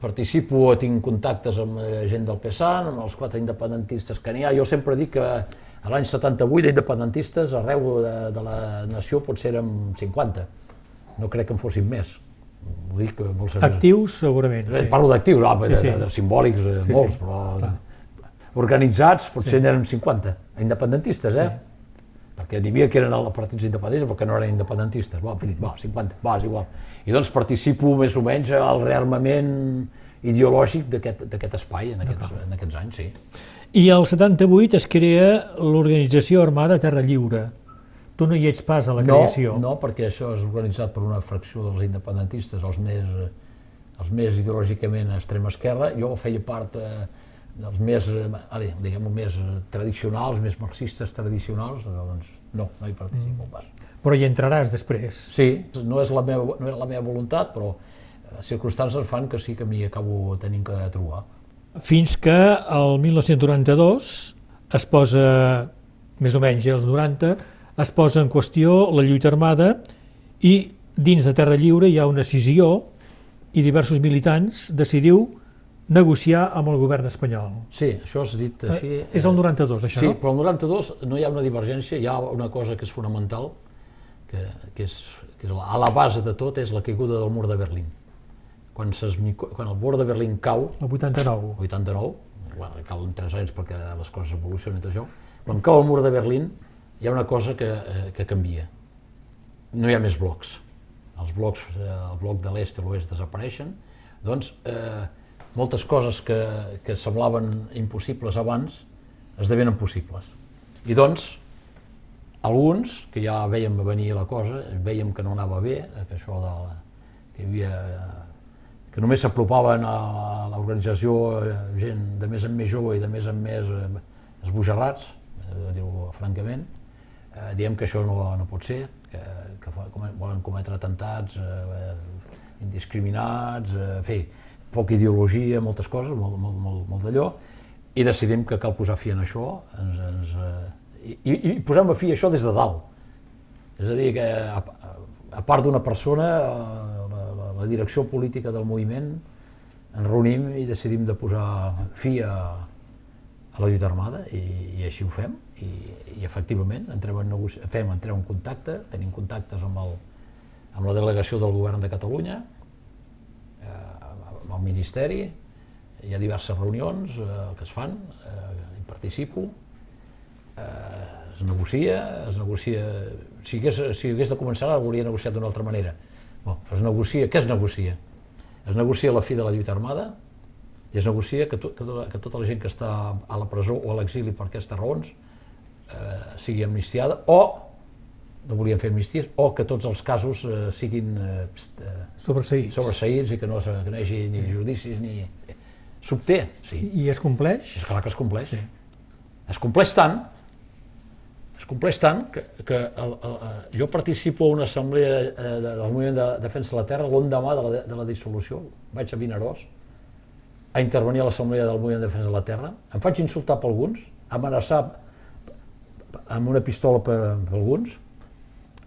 Participo, tinc contactes amb eh, gent del PSAN, amb els quatre independentistes que n'hi ha. Jo sempre dic que a l'any 78 d'independentistes arreu de, de la nació potser érem 50. No crec que en fossin més. Ho dic molt seriós. Actius, segurament. Sí. Parlo d'actius, no, Sí, sí. de, de simbòlics, eh, Sí, molts, sí, però clar. organitzats potser sí. n'eren 50, independentistes, eh? Perquè n'hi havia que eren els partits independentistes, però que no eren independentistes. Bon, dit, va, 50, va, és igual. I doncs participo més o menys al rearmament ideològic d'aquest espai en aquests, en aquests anys, sí. I al 78 es crea l'Organització Armada Terra Lliure. Tu no hi ets pas a la No, creació. no, perquè això és organitzat per una fracció dels independentistes, els més, eh, els més ideològicament a extrema esquerra, jo feia part eh, dels més, eh, allez, diguem més eh, tradicionals, més marxistes tradicionals, eh, doncs no, no hi participo mm. pas. Però hi entraràs després. Sí, no és la meva, no era la meva voluntat, però eh, circumstàncies fan que sí que m'hi acabo tenint que trobar. Fins que el 1992 es posa, més o menys als 90, es posa en qüestió la lluita armada i dins de Terra Lliure hi ha una cisió i diversos militants decidiu negociar amb el govern espanyol. Sí, això has dit així... Eh, és el 92, això, sí, no? Sí, però el 92 no hi ha una divergència, hi ha una cosa que és fonamental, que, que, és, que és la, a la base de tot, és la caiguda del mur de Berlín. Quan, quan el mur de Berlín cau... El 89. El 89, bueno, calen 3 anys perquè les coses evolucionen i tot això, quan cau el mur de Berlín hi ha una cosa que, eh, que canvia. No hi ha més blocs. Els blocs, eh, el bloc de l'est i l'oest desapareixen, doncs eh, moltes coses que, que semblaven impossibles abans esdevenen possibles. I doncs, alguns, que ja veiem venir la cosa, veiem que no anava bé, que això de, que havia que només s'apropaven a l'organització gent de més en més jove i de més en més eh, esbojarrats, eh, dir-ho francament, eh, diem que això no, no pot ser, que, que volen cometre atentats eh, indiscriminats, eh, en fi, poca ideologia, moltes coses, molt, molt, molt, molt d'allò, i decidim que cal posar fi en això, ens, ens, eh, i, i posem a fi això des de dalt. És a dir, que a, a part d'una persona, eh, la, la, la direcció política del moviment, ens reunim i decidim de posar fi a, a la lluita armada i, i així ho fem i, i efectivament entrem en negoci... fem, entrem en contacte, tenim contactes amb, el, amb la delegació del govern de Catalunya, amb el Ministeri, hi ha diverses reunions eh, que es fan, eh, hi participo, eh, es negocia, es negocia... Si hagués, si hagués de començar, hauria negociat d'una altra manera. Bon, es negocia, què es negocia? Es negocia la fi de la lluita armada i es negocia que, to, que, to, que tota la gent que està a la presó o a l'exili per aquestes raons eh, sigui amnistiada o no volien fer amnisties, o que tots els casos eh, siguin eh, eh sobreseïts. sobreseïts i que no, que no hi hagi ni judicis ni... S'obté, sí. I es compleix? És clar que es compleix. Sí. Es compleix tant, es compleix tant que, que el, el, el, jo participo a una assemblea eh, del moviment de defensa de la terra l'endemà de, la, de la dissolució, vaig a Vinaròs a intervenir a l'assemblea del moviment de defensa de la terra, em faig insultar per alguns, amenaçar amb una pistola per, per alguns,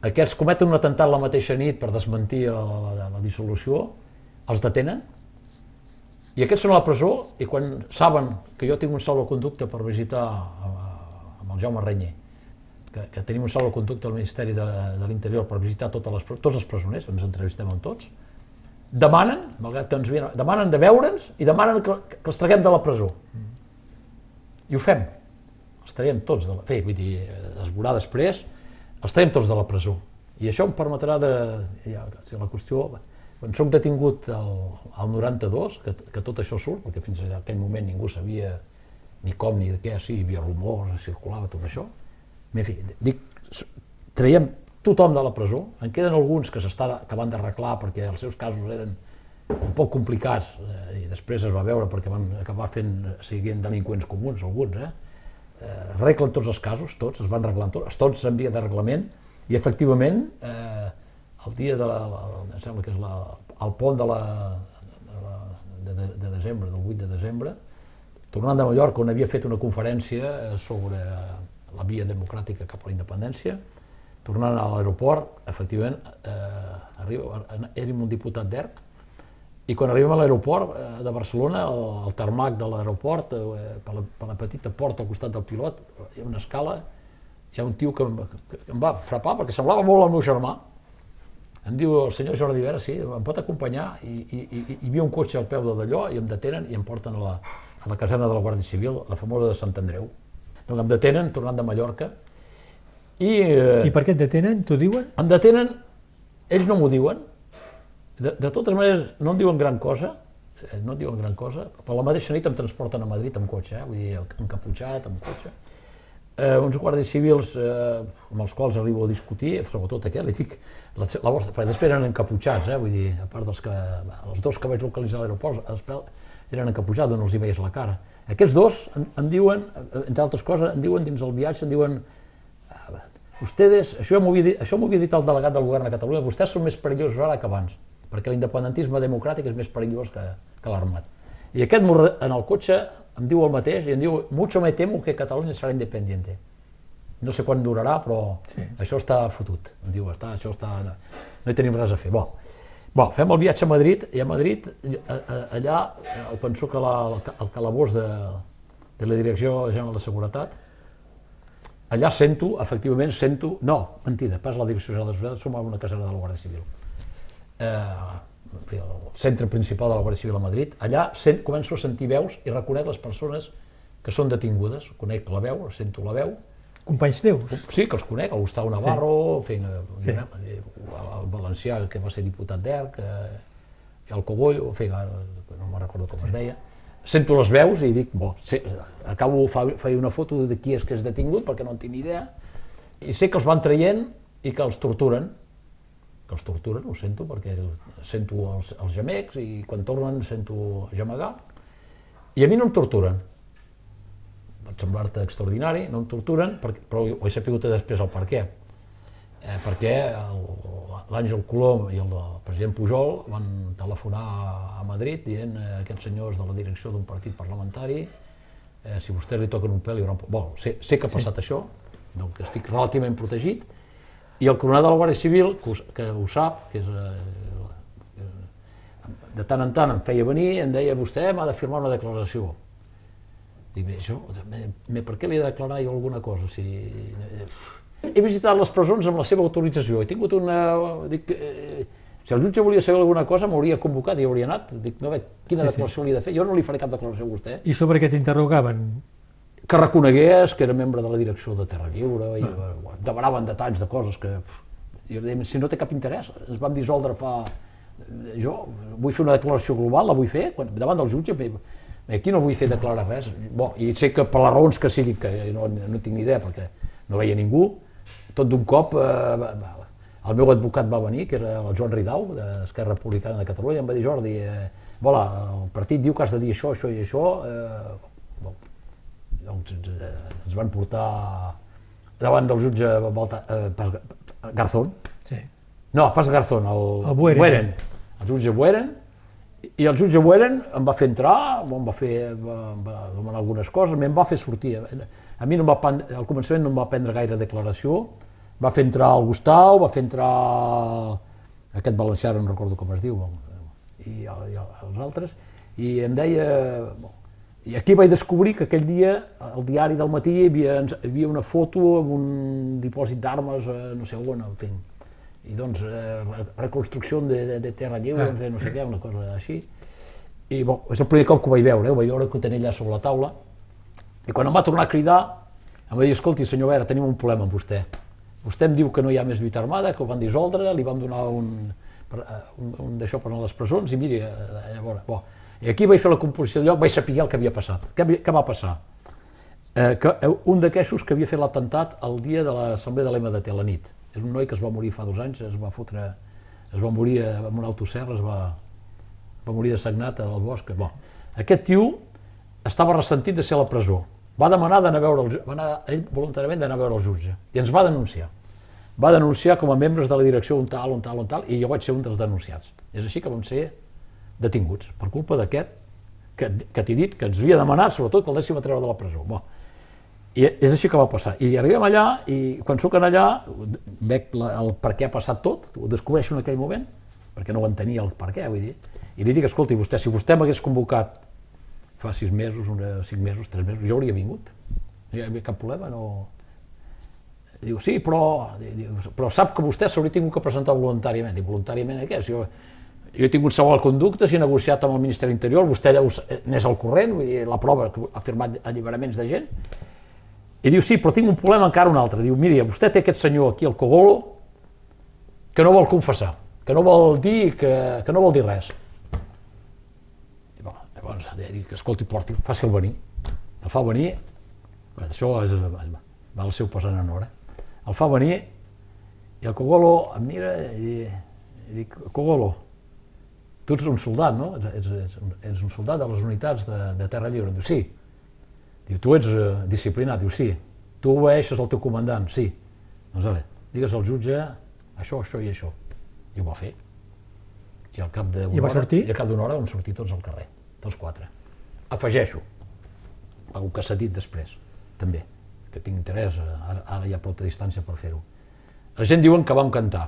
aquests cometen un atemptat la mateixa nit per desmentir la, la, la, la dissolució, els detenen, i aquests són a la presó i quan saben que jo tinc un salvoconducte per visitar amb el Jaume Renyer, que, que tenim un salvoconducte al Ministeri de, de l'Interior per visitar totes les, tots els presoners, ens entrevistem amb tots, demanen, malgrat que ens venen, demanen de veure'ns i demanen que, que els traguem de la presó. I ho fem. Els traiem tots de la... Fe, vull dir, esborar després, els traiem tots de la presó. I això em permetrà de... Ja, si la qüestió... Quan soc detingut al, al 92, que, que tot això surt, perquè fins a aquell moment ningú sabia ni com ni de què, sí, hi havia rumors, circulava tot això. En fi, dic, traiem tothom de la presó, en queden alguns que, que van d'arreglar perquè els seus casos eren un poc complicats eh, i després es va veure perquè van acabar fent, siguent delinqüents comuns, alguns, eh? Eh, arreglen tots els casos, tots, es van arreglant tots, tots en via de reglament, i efectivament, eh, el dia de la, la, em sembla que és la, el pont de la, de, la, de, de, de desembre, del 8 de desembre, tornant de Mallorca, on havia fet una conferència eh, sobre la via democràtica cap a la independència, tornant a l'aeroport, efectivament, eh, arriba, érem un diputat d'ERC, i quan arribem a l'aeroport eh, de Barcelona, al tarmac de l'aeroport, eh, per, la, per la petita porta al costat del pilot, hi ha una escala, hi ha un tio que em, que em va frapar perquè semblava molt el meu germà. Em diu el senyor Jordi Vera, sí, em pot acompanyar, i, i, i, i hi havia un cotxe al peu de d'allò i em detenen i em porten a la, a la caserna de la Guàrdia Civil, la famosa de Sant Andreu. Donc em detenen, tornant de Mallorca, i... Eh, I per què et detenen? T'ho diuen? Em detenen, ells no m'ho diuen, de, de totes maneres, no em diuen gran cosa, eh, no em diuen gran cosa, però la mateixa nit em transporten a Madrid amb cotxe, eh? vull dir, encaputxat, amb cotxe. eh, uns guàrdies civils eh, amb els quals arribo a discutir, sobretot aquest, li dic, la, la vostra, perquè després eren encaputxats, eh, vull dir, a part dels que, els dos que vaig localitzar a l'aeroport, després eren encaputxats, on els hi veies la cara. Aquests dos em, em diuen, eh, entre altres coses, em diuen dins el viatge, em diuen, "Ah, ustedes, això m'ho havia, dit- això havia dit el delegat del govern de Catalunya, vostès són més perillosos ara que abans, perquè l'independentisme democràtic és més perillós que, que l'armat. I aquest en el cotxe em diu el mateix i em diu, mucho me temo que Catalunya serà independiente. No sé quan durarà, però sí. això està fotut. Em diu, està, això està... No, no hi tenim res a fer. Bo, bo, fem el viatge a Madrid, i a Madrid, allà, eh, penso que la, el calabós de, de la Direcció General de Seguretat, allà sento, efectivament, sento... No, mentida, pas la Direcció General de Seguretat, som a una caserna de la Guàrdia Civil. Eh, el centre principal de la Guàrdia Civil a Madrid, allà sent, començo a sentir veus i reconec les persones que són detingudes, conec la veu, sento la veu, Companys teus? Sí, que els conec, el Gustau Navarro, sí. fent, Sí. sí. el valencià que va ser diputat d'ERC, eh, el Cogollo, fent, no me'n recordo com es deia. Sento les veus i dic, bo, sé, acabo de fer una foto de qui és que és detingut, perquè no en tinc idea, i sé que els van traient i que els torturen, que els torturen, ho sento, perquè sento els, els gemecs i quan tornen sento gemegar, i a mi no em torturen, pot semblar-te extraordinari, no em torturen, però ho he sapigut després el per què. Eh, perquè el- l'Àngel Colom i el, president Pujol van telefonar a Madrid dient eh, aquests senyors de la direcció d'un partit parlamentari eh, si vostès li toquen un pèl haurà un... po-". Bon, sé, sé que ha passat sí. això, doncs estic relativament protegit, i el coronel de la Guàrdia Civil, que ho, que ho sap, que és, eh, de tant en tant em feia venir em deia vostè m'ha de firmar una declaració. Dic, bé, això, bé, bé, per què li he de declarar jo alguna cosa? Si... He visitat les presons amb la seva autorització, he tingut una... Dic, eh, si el jutge volia saber alguna cosa m'hauria convocat i hauria anat. Dic, no, bé, quina Sí, sí. declaració li he de fer? Jo no li faré cap declaració a vostè. I sobre què t'interrogaven? Que reconegués que era membre de la direcció de Terra Lliure i ah. demanaven detalls de coses que... Jo deia, si no té cap interès, ens vam dissoldre fa... Jo vull fer una declaració global, la vull fer, quan, davant del jutge, aquí no vull fer declarar res. Bo, I sé que per les raons que siguin, que no, no tinc ni idea perquè no veia ningú, tot d'un cop eh, el meu advocat va venir, que era el Joan Ridau, d'Esquerra Republicana de Catalunya, i em va dir, Jordi, eh, voilà, el partit diu que has de dir això, això i això, eh, bon, doncs eh, ens van portar davant del jutge Balta, eh, Pas, Garzón, Sí. no, pas Garzón, el, El Bueren. el jutge Bueren, i el jutge Bueren em va fer entrar, em va fer em va demanar algunes coses, me'n va fer sortir. A mi no em va, al començament no em va prendre gaire declaració, va fer entrar el Gustau, va fer entrar aquest valencià, no recordo com es diu, i, i el- els altres, i em deia... I aquí vaig descobrir que aquell dia, al diari del matí, hi havia, hi havia una foto amb un dipòsit d'armes, eh, no sé on, en fi. I doncs, eh, re- reconstrucció de, de, de terra lliure, fi, no sé què, una cosa així. I bon, és el primer cop que ho vaig veure, eh? ho vaig veure que ho tenia allà sobre la taula. I quan em va tornar a cridar, em va dir, escolti, senyor Vera, tenim un problema amb vostè. Vostè em diu que no hi ha més lluita armada, que ho van dissoldre, li vam donar un, eh, un, un d'això per anar a les presons, i miri, eh, llavors, bo. I aquí vaig fer la composició lloc, vaig saber el que havia passat. Què, què va passar? Eh, que eh, un d'aquestos que havia fet l'atemptat el dia de l'assemblea de l'MDT, a la nit. És un noi que es va morir fa dos anys, es va fotre, es va morir eh, amb un autoserra, es va, va morir assagnat al bosc. Bon, aquest tio estava ressentit de ser a la presó. Va demanar d'anar a veure el, va anar, ell voluntàriament d'anar a veure el jutge i ens va denunciar. Va denunciar com a membres de la direcció un tal, un tal, un tal, i jo vaig ser un dels denunciats. És així que vam ser detinguts per culpa d'aquest que, que t'he dit que ens havia demanat, sobretot, que el dèssim a treure de la presó. Bon. I és així que va passar. I arribem allà, i quan sóc allà, veig la, el per què ha passat tot, ho descobreixo en aquell moment, perquè no ho entenia el per què, vull dir, i li dic, escolti, vostè, si vostè m'hagués convocat fa sis mesos, una, cinc mesos, tres mesos, jo hauria vingut. No hi havia cap problema, no... Diu, sí, però, diu, però sap que vostè s'hauria tingut que presentar voluntàriament. Diu, voluntàriament a què? Si jo, jo he tingut segon conducte, si he negociat amb el Ministeri l'Interior, vostè deu, n'és al corrent, vull dir, la prova que ha firmat alliberaments de gent. I diu, sí, però tinc un problema encara un altre. Diu, miri, vostè té aquest senyor aquí, el Cogolo, que no vol confessar, que no vol dir, que, que no vol dir res. I bon, llavors, dic, escolti, porti, faci'l venir. El fa venir, això és... va al seu pesant en hora. El fa venir i el Cogolo em mira i, i dic, Cogolo, tu ets un soldat, no? Ets, ets, ets un soldat de les unitats de, de Terra Lliure. Diu, sí. Diu, tu ets uh, disciplinat. Diu, sí. Tu obeeixes al teu comandant. Sí. Doncs ara, digues al jutge això, això i això. I ho va fer. I al cap d'una hora, sortir? i al cap d'una hora vam sortir tots al carrer, tots quatre. Afegeixo, el que s'ha dit després, també, que tinc interès, eh, ara, ara hi ha prou distància per fer-ho. La gent diuen que vam cantar.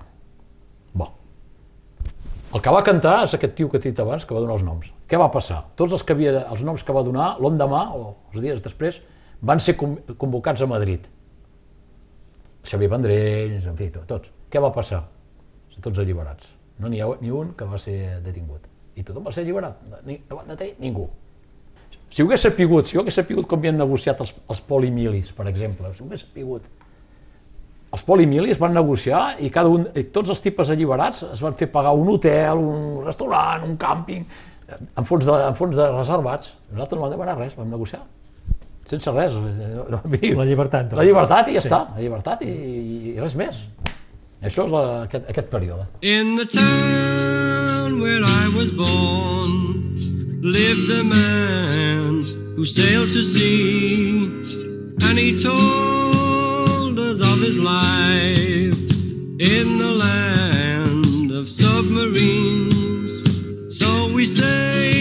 El que va cantar és aquest tio que t'he dit abans, que va donar els noms. Què va passar? Tots els, que havia, els noms que va donar, l'endemà, o els dies després, van ser convocats a Madrid. Xavier Vendrells, en fi, to- tots. Què va passar? Tots alliberats. No n'hi ha ni un que va ser detingut. I tothom va ser alliberat. Ni, no van detenir ningú. Si ho hagués sapigut, si jo hagués sapigut com havien negociat els, els polimilis, per exemple, si ho hagués sapigut, els polimilis van negociar i cada un, i tots els tipus alliberats es van fer pagar un hotel, un restaurant, un càmping, eh, en fons de, en fons de reservats. Nosaltres no vam demanar res, vam negociar. Sense res. eh, No, La llibertat, La doncs. llibertat i ja Sí. està, la llibertat i, i, i res més. Això és la, aquest, aquest període. In the town where I was born lived a man who sailed to sea, and he told his life in the land of submarines. So we sailed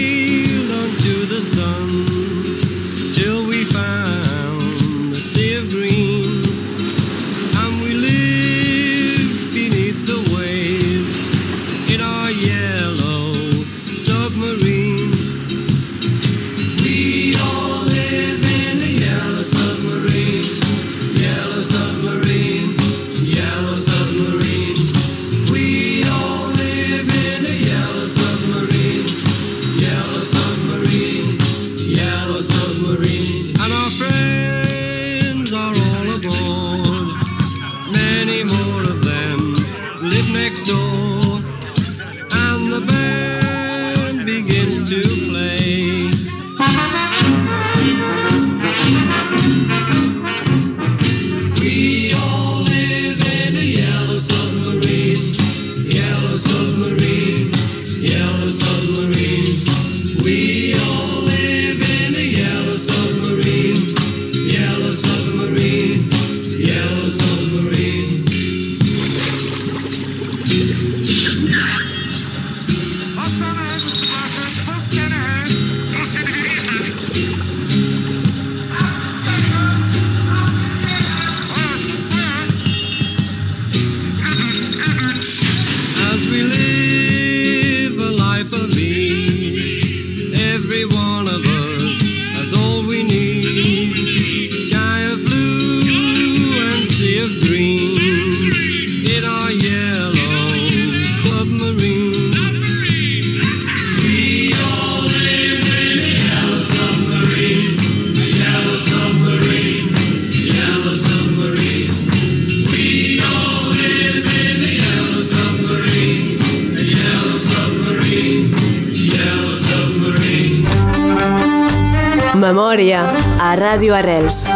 Memòria a Ràdio Arrels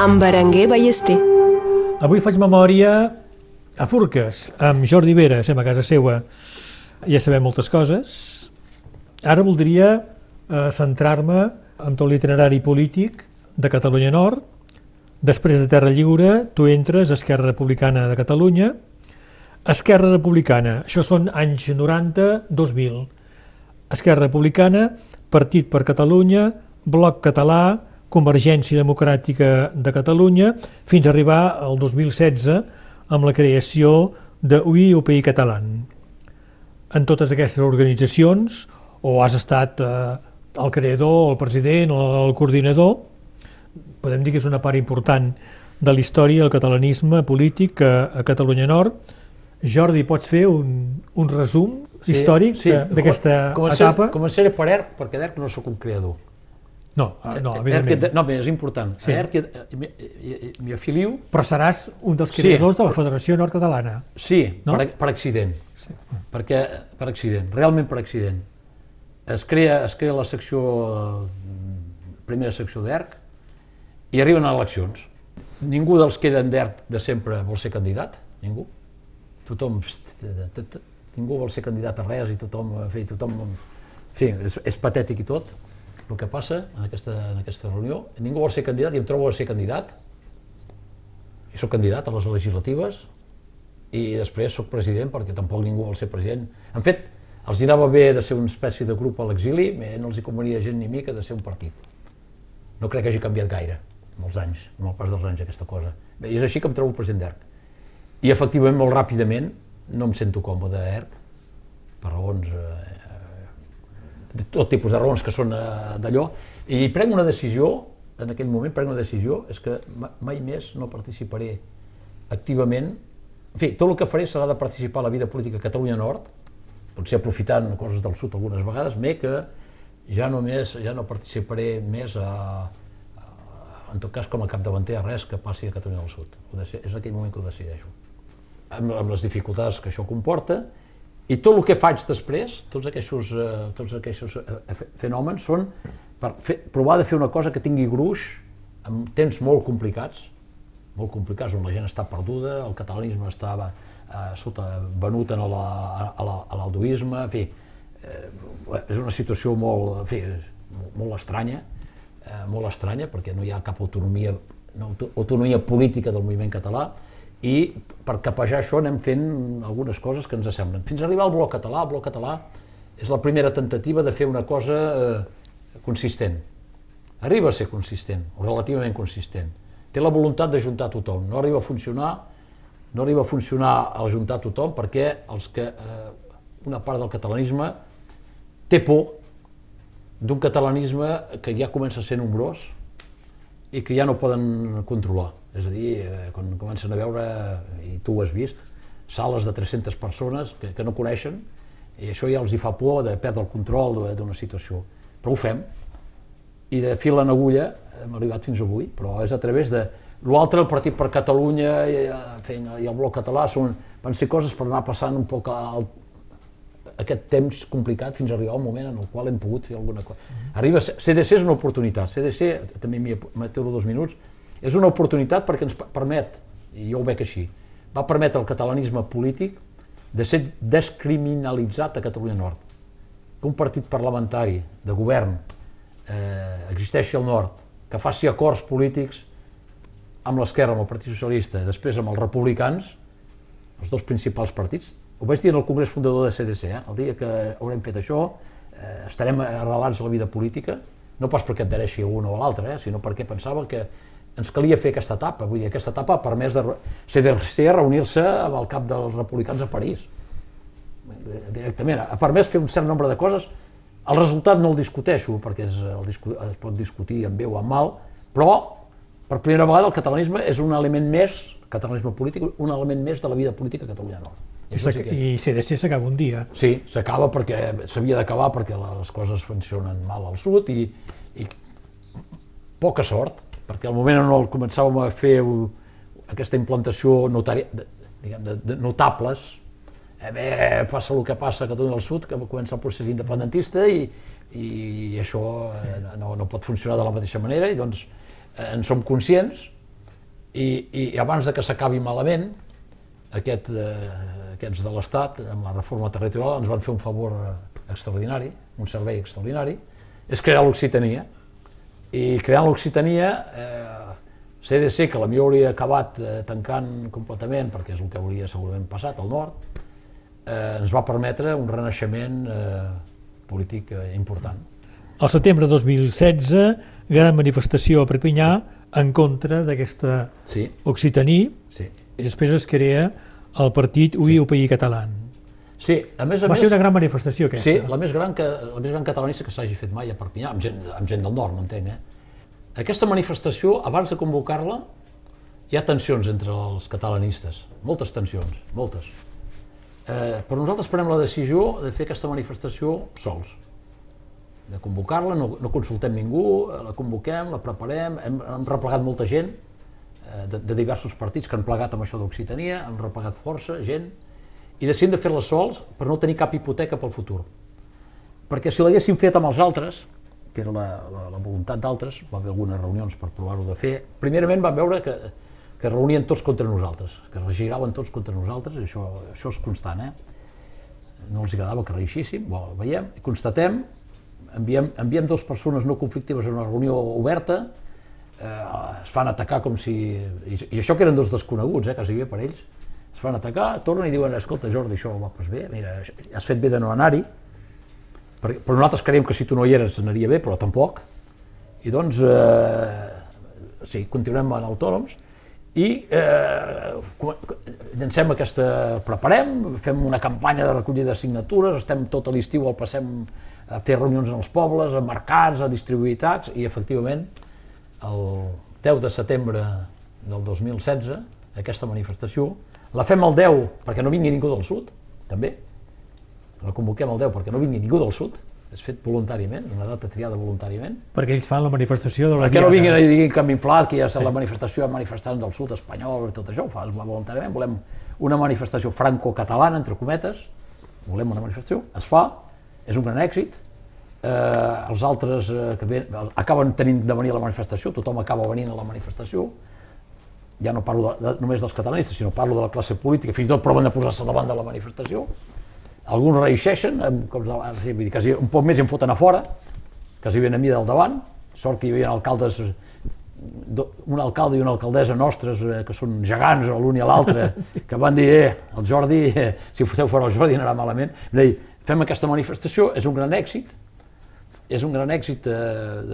amb Berenguer Ballester. Avui faig memòria a Furques, amb Jordi Vera, estem a casa seva. Ja sabem moltes coses. Ara voldria eh, centrar-me en tot l'itinerari polític de Catalunya Nord. Després de Terra Lliure, tu entres a Esquerra Republicana de Catalunya. Esquerra Republicana, això són anys 90-2000. Esquerra Republicana, Partit per Catalunya, Bloc Català, Convergència Democràtica de Catalunya, fins a arribar al 2016 amb la creació de UI UPI Català. En totes aquestes organitzacions, o has estat eh, el creador, el president o el coordinador, podem dir que és una part important de la història del catalanisme polític a, a Catalunya Nord. Jordi, pots fer un, un resum històric de- d'aquesta etapa? Començaré per ERC, perquè d'ERC no sóc un creador. No, ah, no, ERC, evidentment. no, bé, és important. Sí. Sí. ERC, eh, m'hi- afilio, Però seràs un dels Sí. creadors de la Federació Nord-Catalana. sí, No? per, per accident. Sí. Perquè, per accident, realment per accident. Es crea, es crea la secció, eh, primera secció d'ERC, i arriben a eleccions. ningú dels que eren d'ERC de sempre vol ser candidat, ningú. Tothom, ningú vol ser candidat a res i tothom, en fi, tothom, en fi, és, és patètic i tot, el que passa en aquesta, en aquesta reunió. Ningú vol ser candidat i em trobo a ser candidat, i sóc candidat a les legislatives, i després sóc president perquè tampoc ningú vol ser president. En fet, els anava bé de ser una espècie de grup a l'exili, eh, no els hi convenia gent ni mica de ser un partit. No crec que hagi canviat gaire, amb els anys, amb el pas dels anys, aquesta cosa. Bé, és així que em trobo president d'ERC. I efectivament, molt ràpidament, no em sento còmode a ERC, per raons, eh, de tot tipus de raons que són eh, d'allò, i prenc una decisió, en aquell moment prenc una decisió, és que ma- mai més no participaré activament, en fi, tot el que faré serà de participar a la vida política a Catalunya Nord, potser aprofitant coses del sud algunes vegades, bé que ja només, ja no participaré més a, a, en tot cas com a capdavanter a res que passi a Catalunya del Sud. Ho és aquell moment que ho decideixo. Amb, amb les dificultats que això comporta, i tot el que faig després, tots aquests, eh, tots aquests eh, fe- fenòmens, són per fer, provar de fer una cosa que tingui gruix en temps molt complicats, molt complicats, on la gent està perduda, el catalanisme estava eh, sota, venut en l'alduisme, en fi, eh, és una situació molt, en fi, molt, estranya, eh, molt estranya, perquè no hi ha cap autonomia, no, auto- autonomia política del moviment català, i per capejar això anem fent algunes coses que ens semblen. Fins a arribar al bloc català, el bloc català és la primera tentativa de fer una cosa eh, consistent. Arriba a ser consistent, o relativament consistent. Té la voluntat d'ajuntar tothom. No arriba a funcionar, no arriba a funcionar a ajuntar tothom perquè els que, eh, una part del catalanisme té por d'un catalanisme que ja comença a ser nombrós i que ja no poden controlar. És a dir, eh, quan comencen a veure, i tu ho has vist, sales de 300 persones que, que no coneixen, i això ja els hi fa por de perdre el control d'una situació. Però ho fem, i de fil en agulla hem arribat fins avui, però és a través de... L'altre, el Partit per Catalunya i, fi, i el Bloc Català són, van ser coses per anar passant un poc al, aquest temps complicat fins a arribar a un moment en el qual hem pogut fer alguna cosa. Arriba, a ser- CDC és una oportunitat, CDC, també m'hi m'aturo dos minuts, és una oportunitat perquè ens permet, i jo ho veig així, va permetre al catalanisme polític de ser descriminalitzat a Catalunya Nord. Que un partit parlamentari de govern eh, existeixi al nord, que faci acords polítics amb l'esquerra, amb el Partit Socialista, després amb els republicans, els dos principals partits. Ho vaig dir en el Congrés Fundador de CDC, eh? el dia que haurem fet això, eh, estarem arrelats a la vida política, no pas perquè adhereixi un o l'altre, eh? sinó perquè pensava que ens calia fer aquesta etapa. Vull dir, aquesta etapa ha permès de CDC reunir-se amb el cap dels republicans a París directament. Ha permès fer un cert nombre de coses. El resultat no el discuteixo, perquè és, el discu es pot discutir en bé o en mal, però per primera vegada el catalanisme és un element més, catalanisme polític, un element més de la vida política a Catalunya Nord. I, sí que- I CDC s'acaba un dia. Sí, s'acaba perquè s'havia d'acabar perquè les coses funcionen mal al sud i, i poca sort, perquè al moment en el començàvem a fer aquesta implantació notari, de, diguem, de, de notables, eh, bé, passa el que passa a Catalunya del Sud, que comença el procés independentista i, i això eh, no, no pot funcionar de la mateixa manera i doncs eh, en som conscients i, i abans de que s'acabi malament, aquest, eh, aquests de l'Estat, amb la reforma territorial, ens van fer un favor eh, extraordinari, un servei extraordinari, és crear l'Occitania. I creant l'Occitania, eh, CDC, que la millor hauria acabat eh, tancant completament, perquè és el que hauria segurament passat al nord, eh, ens va permetre un renaixement eh, polític eh, important. Al setembre de 2016, gran manifestació a Perpinyà en contra d'aquesta Sí, Occitaní, sí. i després es crea el partit UI UPI català. Sí, a més a Va més... ser una gran manifestació aquesta. Sí, la més gran, que, la més gran catalanista que s'hagi fet mai a Perpinyà, amb gent, amb gent del nord, m'entenc, eh? Aquesta manifestació, abans de convocar-la, hi ha tensions entre els catalanistes, moltes tensions, moltes. Eh, però nosaltres prenem la decisió de fer aquesta manifestació sols, de convocar-la, no, no consultem ningú, eh, la convoquem, la preparem, hem, hem replegat molta gent, eh, de, de diversos partits que han plegat amb això d'Occitania, han replegat força, gent, i decidim de fer-la sols per no tenir cap hipoteca pel futur. Perquè si l'haguéssim fet amb els altres, que era la, la, la voluntat d'altres, va haver algunes reunions per provar-ho de fer, primerament vam veure que que es reunien tots contra nosaltres, que es giraven tots contra nosaltres, i això, això és constant, eh? No els agradava que reeixíssim, bo, veiem, i constatem, enviem, enviem dues persones no conflictives a una reunió oberta, eh, es fan atacar com si... I, i això que eren dos desconeguts, eh, quasi bé per ells, es fan atacar, tornen i diuen, escolta Jordi, això va, doncs bé, mira, has fet bé de no anar-hi, però nosaltres creiem que si tu no hi eres anaria bé, però tampoc, i doncs, eh, sí, continuem en autònoms, i eh, llancem aquesta, preparem, fem una campanya de recollida de signatures, estem tot l'estiu, el passem a fer reunions en els pobles, a mercats, a distribuir tacs, i efectivament, el 10 de setembre del 2016, aquesta manifestació, la fem el 10 perquè no vingui ningú del sud, també, la convoquem el 10 perquè no vingui ningú del sud, és fet voluntàriament, una data triada voluntàriament, Perquè ells fan la manifestació de la perquè no vinguin i diguin que hem inflat, que ja és la manifestació de manifestants del sud espanyol, i tot això, ho fa voluntàriament, volem una manifestació franco-catalana, entre cometes, volem una manifestació, es fa, és un gran èxit, eh, els altres eh, que ven, acaben tenint de venir a la manifestació, tothom acaba venint a la manifestació, ja no parlo de, de, només dels catalanistes, sinó parlo de la classe política, fins i tot proven de posar-se davant de la manifestació, alguns reeixeixen, em- com, sí, vull dir, quasi un poc més i em foten a fora, quasi ben a mi del davant, sort que hi havia alcaldes, un alcalde i una alcaldessa nostres, eh, que són gegants, l'un i l'altre, *laughs* que van dir, eh, el Jordi, eh, si foteu fora el Jordi anarà malament. Dir, fem aquesta manifestació, és un gran èxit, és un gran èxit eh,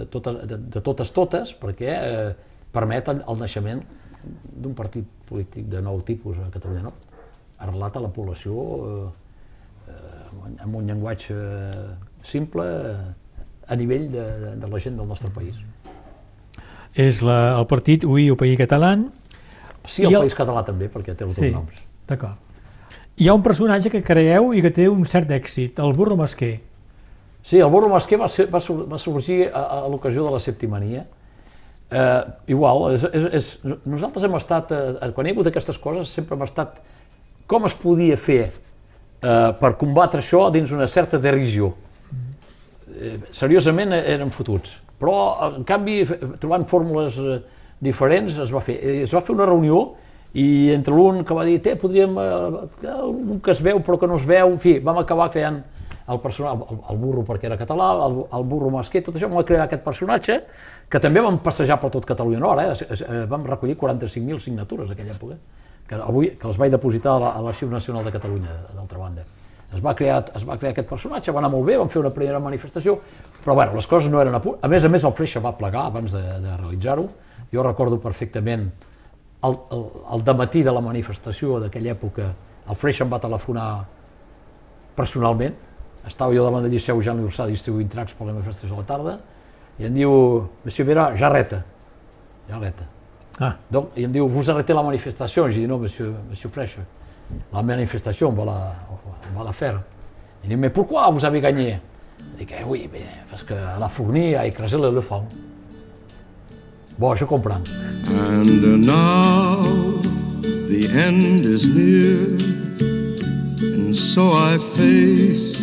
de, totes, de, de totes totes, perquè eh, permet el naixement d'un partit polític de nou tipus a Catalunya, no? arrelat a la població eh, eh, amb un llenguatge simple a nivell de, de, de la gent del nostre país. És la, el partit UI o País Català. Sí, el, el- País Català també, perquè té els Sí, dos noms. d'acord. Hi ha un personatge que creieu i que té un cert èxit, el burro masquer. Sí, el burro masquer va, ser, va, sur- va sorgir a, a l'ocasió de la septimania. Eh, igual, és, és, és, nosaltres hem estat, eh, quan hi ha hagut aquestes coses, sempre hem estat com es podia fer eh, per combatre això dins una certa derisió. Eh, seriosament eh, eren fotuts. Però, en canvi, trobant fórmules eh, diferents, es va fer. Eh, Es va fer una reunió i entre l'un que va dir, té, podríem, eh, un que es veu però que no es veu, en fi, vam acabar creant el personatge, el, el burro perquè era català, el, el burro masquer, tot això, vam crear aquest personatge, que també vam passejar per tot Catalunya Nord, eh? Eh, vam recollir 45.000 signatures aquella època, que avui que les vaig depositar a l'Arxiu Nacional de Catalunya, d'altra banda. Es va, crear, es va crear aquest personatge, va anar molt bé, vam fer una primera manifestació, però bueno, les coses no eren a punt. A més a més, el Freixa va plegar abans de, de realitzar-ho. Jo recordo perfectament el, el, el dematí de la manifestació d'aquella època, el Freixa em va telefonar personalment, estava jo davant del Liceu Jean Liursà distribuint tracts per la manifestació a la tarda, i em diu, Monsieur Vera, j'arrête, j'arrête. Ah, Donc, il me dit, vous arrêtez la manifestation Je dis, non, monsieur, monsieur Fraîche, la manifestation, on va la, on va la faire. Il dit, mais pourquoi vous avez gagné Je dis, oui, mais parce qu'elle a fourni à écraser l'éléphant. Bon, je comprends. And now the end is near, and so I face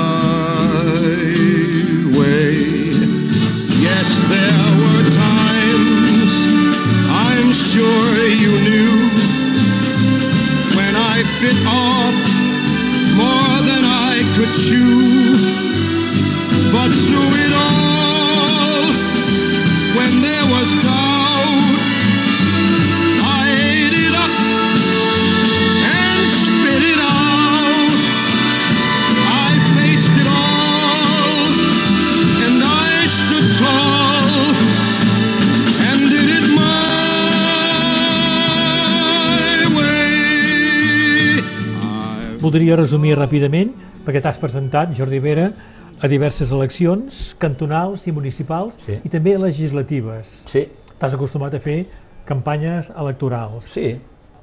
there were times I'm sure you knew when I bit off I Voldria resumir ràpidament, perquè t'has presentat, Jordi Vera, a diverses eleccions cantonals i municipals Sí. i també legislatives. Sí, T'has acostumat a fer campanyes electorals. sí,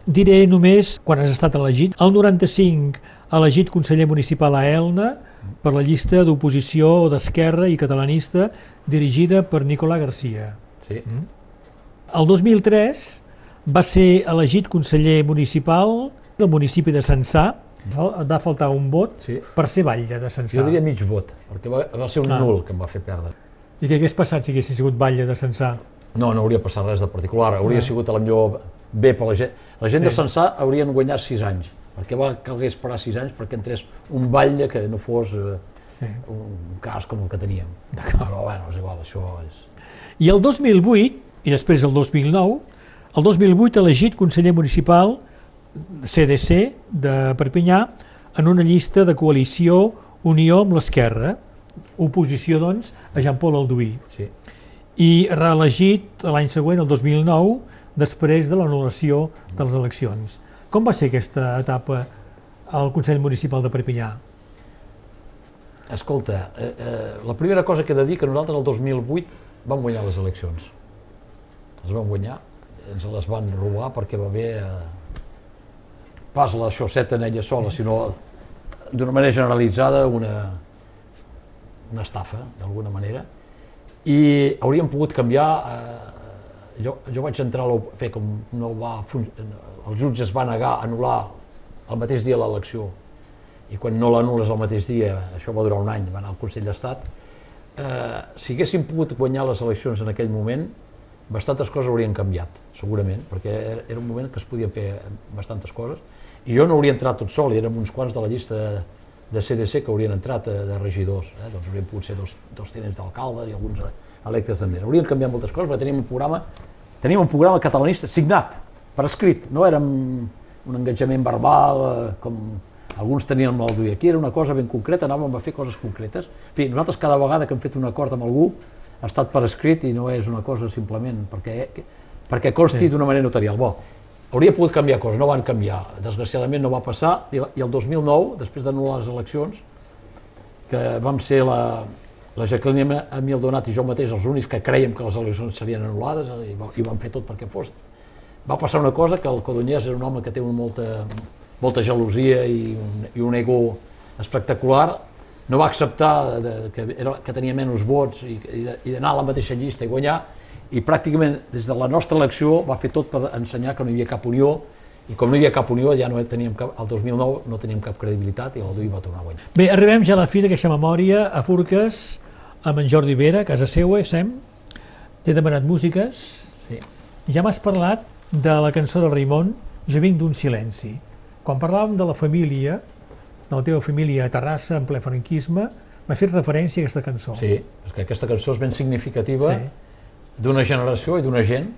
Diré només quan has estat elegit. El 95 elegit conseller municipal a Elna per la llista d'oposició d'Esquerra i catalanista dirigida per Nicolà Garcia. sí. El 2003 va ser elegit conseller municipal del municipi de Censà. Et va faltar un vot Sí. per ser batlle de Censà. Jo diria mig vot, perquè va, va ser un Ah. nul que em va fer perdre. I què hagués passat si haguessis sigut batlle de Censà? No, no hauria passat res de particular, hauria sigut a la millor bé per la gent. La gent Sí. de Censà haurien guanyat 6 anys, perquè va calgué esperar 6 anys perquè entrés un batlle que no fos eh, Sí. un cas com el que teníem. Però bueno, és igual, això és... I el 2008, i després el 2009, el 2008 elegit conseller municipal CDC de Perpinyà en una llista de coalició Unió amb l'Esquerra, oposició, doncs, a Jean-Paul Alduí. Sí. I reelegit l'any següent, el 2009, després de l'anul·lació de les eleccions. Com va ser aquesta etapa al Consell Municipal de Perpinyà? Escolta, eh, eh, la primera cosa que he de dir que nosaltres el 2008 vam guanyar les eleccions. Les vam guanyar, ens les van robar perquè va haver eh, pas la xoceta en ella sola, sinó d'una manera generalitzada una, una estafa, d'alguna manera, i hauríem pogut canviar, eh, jo, jo vaig entrar, a fer com no va, fun- el jutge es va negar anul·lar el mateix dia l'elecció, i quan no l'anul·les el mateix dia, això va durar un any, va anar al Consell d'Estat, eh, si haguéssim pogut guanyar les eleccions en aquell moment, bastantes coses haurien canviat, segurament, perquè era- un moment que es podien fer bastantes coses, jo no hauria entrat tot sol, hi érem uns quants de la llista de CDC que haurien entrat eh, de regidors, eh? doncs haurien pogut ser dos, dos tinents d'alcalde i alguns eh, electes també. Haurien canviat moltes coses, perquè teníem un programa, teníem un programa catalanista signat, per escrit, no érem un engatjament verbal, eh, com alguns tenien amb l'Alduí. Aquí era una cosa ben concreta, anàvem a fer coses concretes. En fi, nosaltres cada vegada que hem fet un acord amb algú ha estat per escrit i no és una cosa simplement perquè, perquè consti sí. d'una manera notarial. Bo, hauria pogut canviar coses, no van canviar. Desgraciadament no va passar i, el 2009, després d'anul·lar les eleccions, que vam ser la, la Jacqueline Emil Donat i jo mateix els únics que creiem que les eleccions serien anul·lades i, i vam fer tot perquè fos. Va passar una cosa, que el Codonyès era un home que té una molta, molta gelosia i un, i un ego espectacular, no va acceptar de, que, era, que tenia menys vots i, de- i d'anar a la mateixa llista i guanyar, i pràcticament des de la nostra elecció va fer tot per ensenyar que no hi havia cap unió, i com no hi havia cap unió ja no teníem cap, el 2009 no teníem cap credibilitat i l'Alduí va tornar a guanyar. Bé, arribem ja a la fi d'aquesta memòria a Furques amb en Jordi Vera, casa seua, Sem. T'he demanat músiques. Sí. Ja m'has parlat de la cançó del Raimon, Jo vinc d'un silenci. Quan parlàvem de la família, de la teva família a Terrassa, en ple franquisme, m'ha fet referència a aquesta cançó. Sí, és que aquesta cançó és ben significativa Sí. D'una generació i d'una gent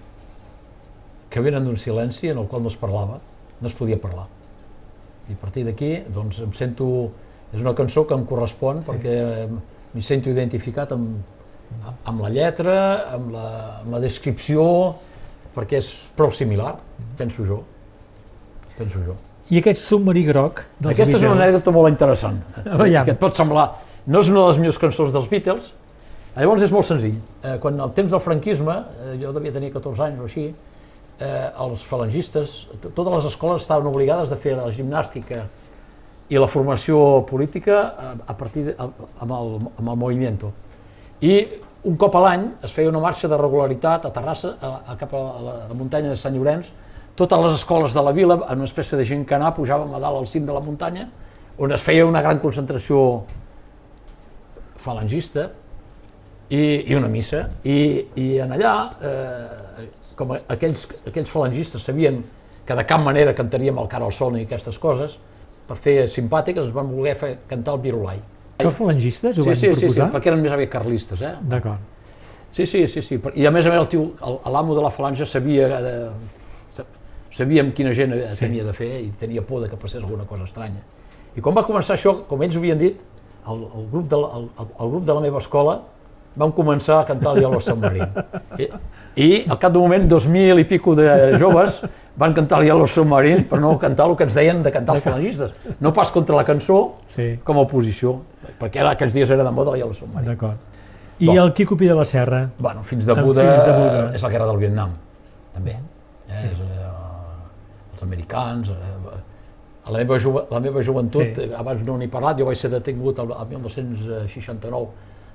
que venen d'un silenci en el qual no es parlava, no es podia parlar. I a partir d'aquí, doncs, em sento... És una cançó que em correspon sí. perquè m'hi sento identificat amb, amb la lletra, amb la, amb la descripció, perquè és prou similar, penso jo. Penso jo. I aquest submarí groc dels Aquesta és una Beatles. anècdota molt interessant, Veiem. que et pot semblar... No és una de les millors cançons dels Beatles, llavors és molt senzill. Eh, quan al temps del franquisme, eh, jo devia tenir 14 anys o així, eh, els falangistes, totes les escoles estaven obligades a fer la gimnàstica i la formació política a, a partir de, a, amb, el, amb el moviment. I un cop a l'any es feia una marxa de regularitat a Terrassa, a, a cap a la, a la muntanya de Sant Llorenç, totes les escoles de la vila, en una espècie de gent canà, pujàvem a dalt al cim de la muntanya, on es feia una gran concentració falangista i, i una missa. I, i en allà, eh, com aquells, aquells falangistes sabien que de cap manera cantaríem el cara al sol ni aquestes coses, per fer simpàtiques ens van voler fer cantar el virulai. Això els falangistes ho Sí, van sí, sí, sí, proposar? perquè eren més aviat carlistes, eh? D'acord. Sí, sí, sí, sí. I a més a més el tio, l'amo de la falange sabia, eh, sa- sabia amb quina gent sí. tenia de fer i tenia por de que passés alguna cosa estranya. I quan va començar això, com ells havien dit, el, el, grup, de la, el, el grup de la meva escola vam començar a cantar el Yellow Submarine. I, I al cap d'un moment, dos mil i pico de joves van cantar el Yellow Submarine per no cantar el que ens deien de cantar els falangistes. No pas contra la cançó, Sí. com a oposició, perquè ara aquells dies era de moda el Yellow Submarine. D'acord. I Bon. el Quico Pi de la Serra? Bueno, fins de Buda, Fills de Buda. és la guerra del Vietnam, també. Eh? Sí. És, eh, els americans... Eh, a la meva, jo, la meva joventut, sí. abans no n'he parlat, jo vaig ser detingut el, el 1969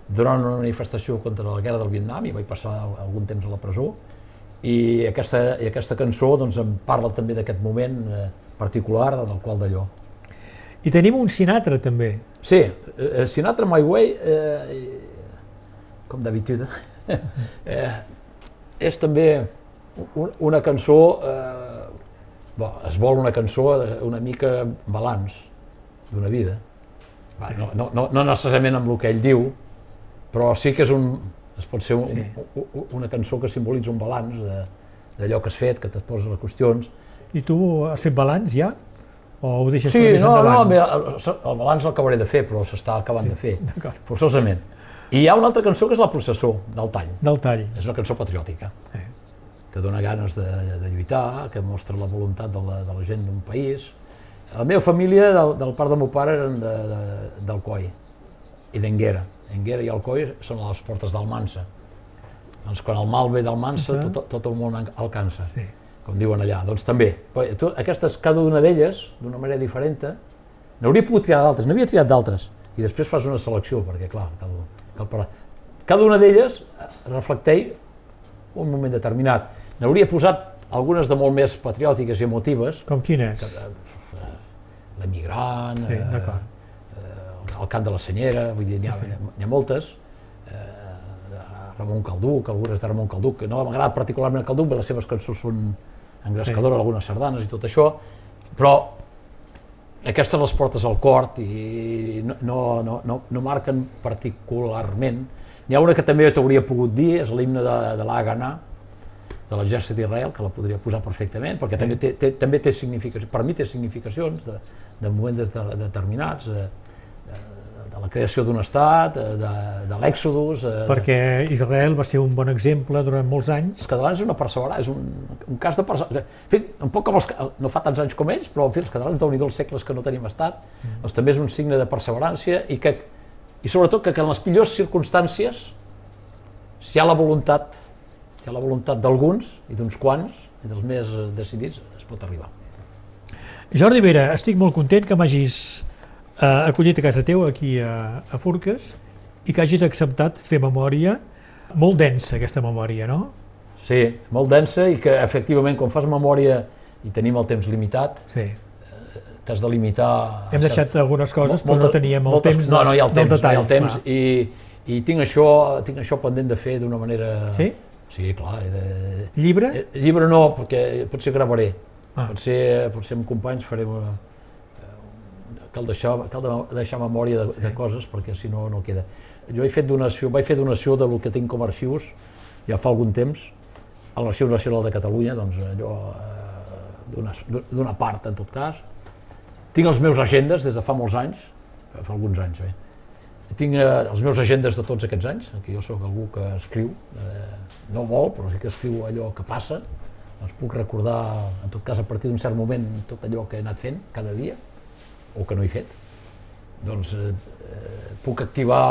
durant una manifestació contra la guerra del Vietnam i vaig passar algun temps a la presó i aquesta, i aquesta cançó doncs, em parla també d'aquest moment eh, particular del qual d'allò. I tenim un Sinatra, també. Sí, eh, Sinatra My Way, eh, com d'habitude, *laughs* eh, és també un, una cançó, eh, bo, es vol una cançó eh, una mica balanç d'una vida. Va, no, no, no, no necessàriament amb el que ell diu, però sí que és un, es pot ser un, Sí. un, un, una cançó que simbolitza un balanç de- d'allò que has fet, que et poses les qüestions, I tu has fet balanç ja? O ho deixes Sí, més no, no, endavant? bé, el, el balanç l'acabaré de fer, però s'està acabant sí, de fer, forçosament. I hi ha una altra cançó que és La processó, del Tall. Del tall. És una cançó patriòtica, Sí. que dona ganes de, de lluitar, que mostra la voluntat de la, de la gent d'un país. La meva família, del, del part del meu pare, eren de, de, d'Alcoi i d'Enguera. Enguera i Alcoi són a les portes d'Almansa. Doncs quan el mal ve d'Almansa, Sí. tot, tot el món alcança Sí. com diuen allà. Doncs també, to- aquestes, cada una d'elles, d'una manera diferent, n'hauria pogut triar d'altres, n'havia triat d'altres, i després fas una selecció, perquè clar, cal, cal parar. Cada una d'elles eh, reflecteix un moment determinat. N'hauria posat algunes de molt més patriòtiques i emotives, Com quines? l'emigrant, Sí, eh, d'acord. eh, el cant de la senyera, vull dir, n'hi ha, Sí, sí. ha moltes, eh, Ramon Calduc, algunes de Ramon Calduc, que no m'agrada particularment Calduc, perquè les seves cançons són engrescadores, algunes sardanes i tot això, però aquestes les portes al cor i no, no, no, no, marquen particularment. N'hi ha una que també t'hauria pogut dir, és l'himne de, de l'Haganà, de l'exèrcit d'Israel, que la podria posar perfectament, perquè sí. també, té, té, també té significacions, per mi té significacions de, de moments de, determinats, de, de, de la creació d'un estat, de, de, de l'èxodus... eh, Perquè Israel va ser un bon exemple durant molts anys. els catalans és una perseverança, és un, un cas de perseverança. En fi, un poc com els, no fa tants anys com ells, però en fi, els catalans, déu nhi els segles que no tenim estat, Mm. doncs també és un signe de perseverància i, que, i sobretot que, que en les millors circumstàncies, si hi ha la voluntat, si hi ha la voluntat d'alguns i d'uns quants, i dels més eh, decidits, es pot arribar. Jordi Vera, estic molt content que m'hagis eh, acollit a casa teu, aquí a, a Furques, i que hagis acceptat fer memòria. Molt densa, aquesta memòria, no? Sí, molt densa i que efectivament quan fas memòria i tenim el temps limitat, Sí. t'has de limitar... Hem cert- deixat algunes coses, Mol- però no teníem el moltes- temps no, no hi ha el temps, detall. hi ha el temps clar. i, i tinc, això, tinc això pendent de fer d'una manera... Sí? Sí, clar. De... Llibre? Eh, llibre no, perquè potser gravaré. Ah. Potser, potser amb companys farem una... Cal deixar, cal de- deixar memòria de, sí. de coses perquè si no, no queda. Jo he fet donació, vaig fer donació del que tinc com a arxius ja fa algun temps a l'Arxiu Nacional de Catalunya, doncs allò eh, d'una- part en tot cas. Tinc els meus agendes des de fa molts anys, fa alguns anys bé. Tinc eh, els meus agendes de tots aquests anys, que jo sóc algú que escriu, eh, no molt, però sí que escriu allò que passa, doncs puc recordar, en tot cas a partir d'un cert moment, tot allò que he anat fent cada dia, o que no he fet. Doncs eh, eh, puc activar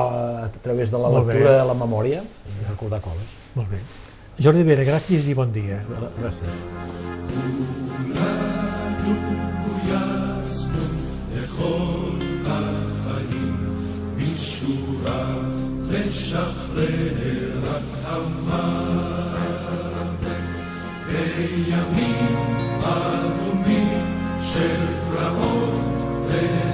a través de la Molt bé. lectura la memòria i recordar coses. Molt bé. Jordi Vera, gràcies i bon dia. Gràcies. בימים day.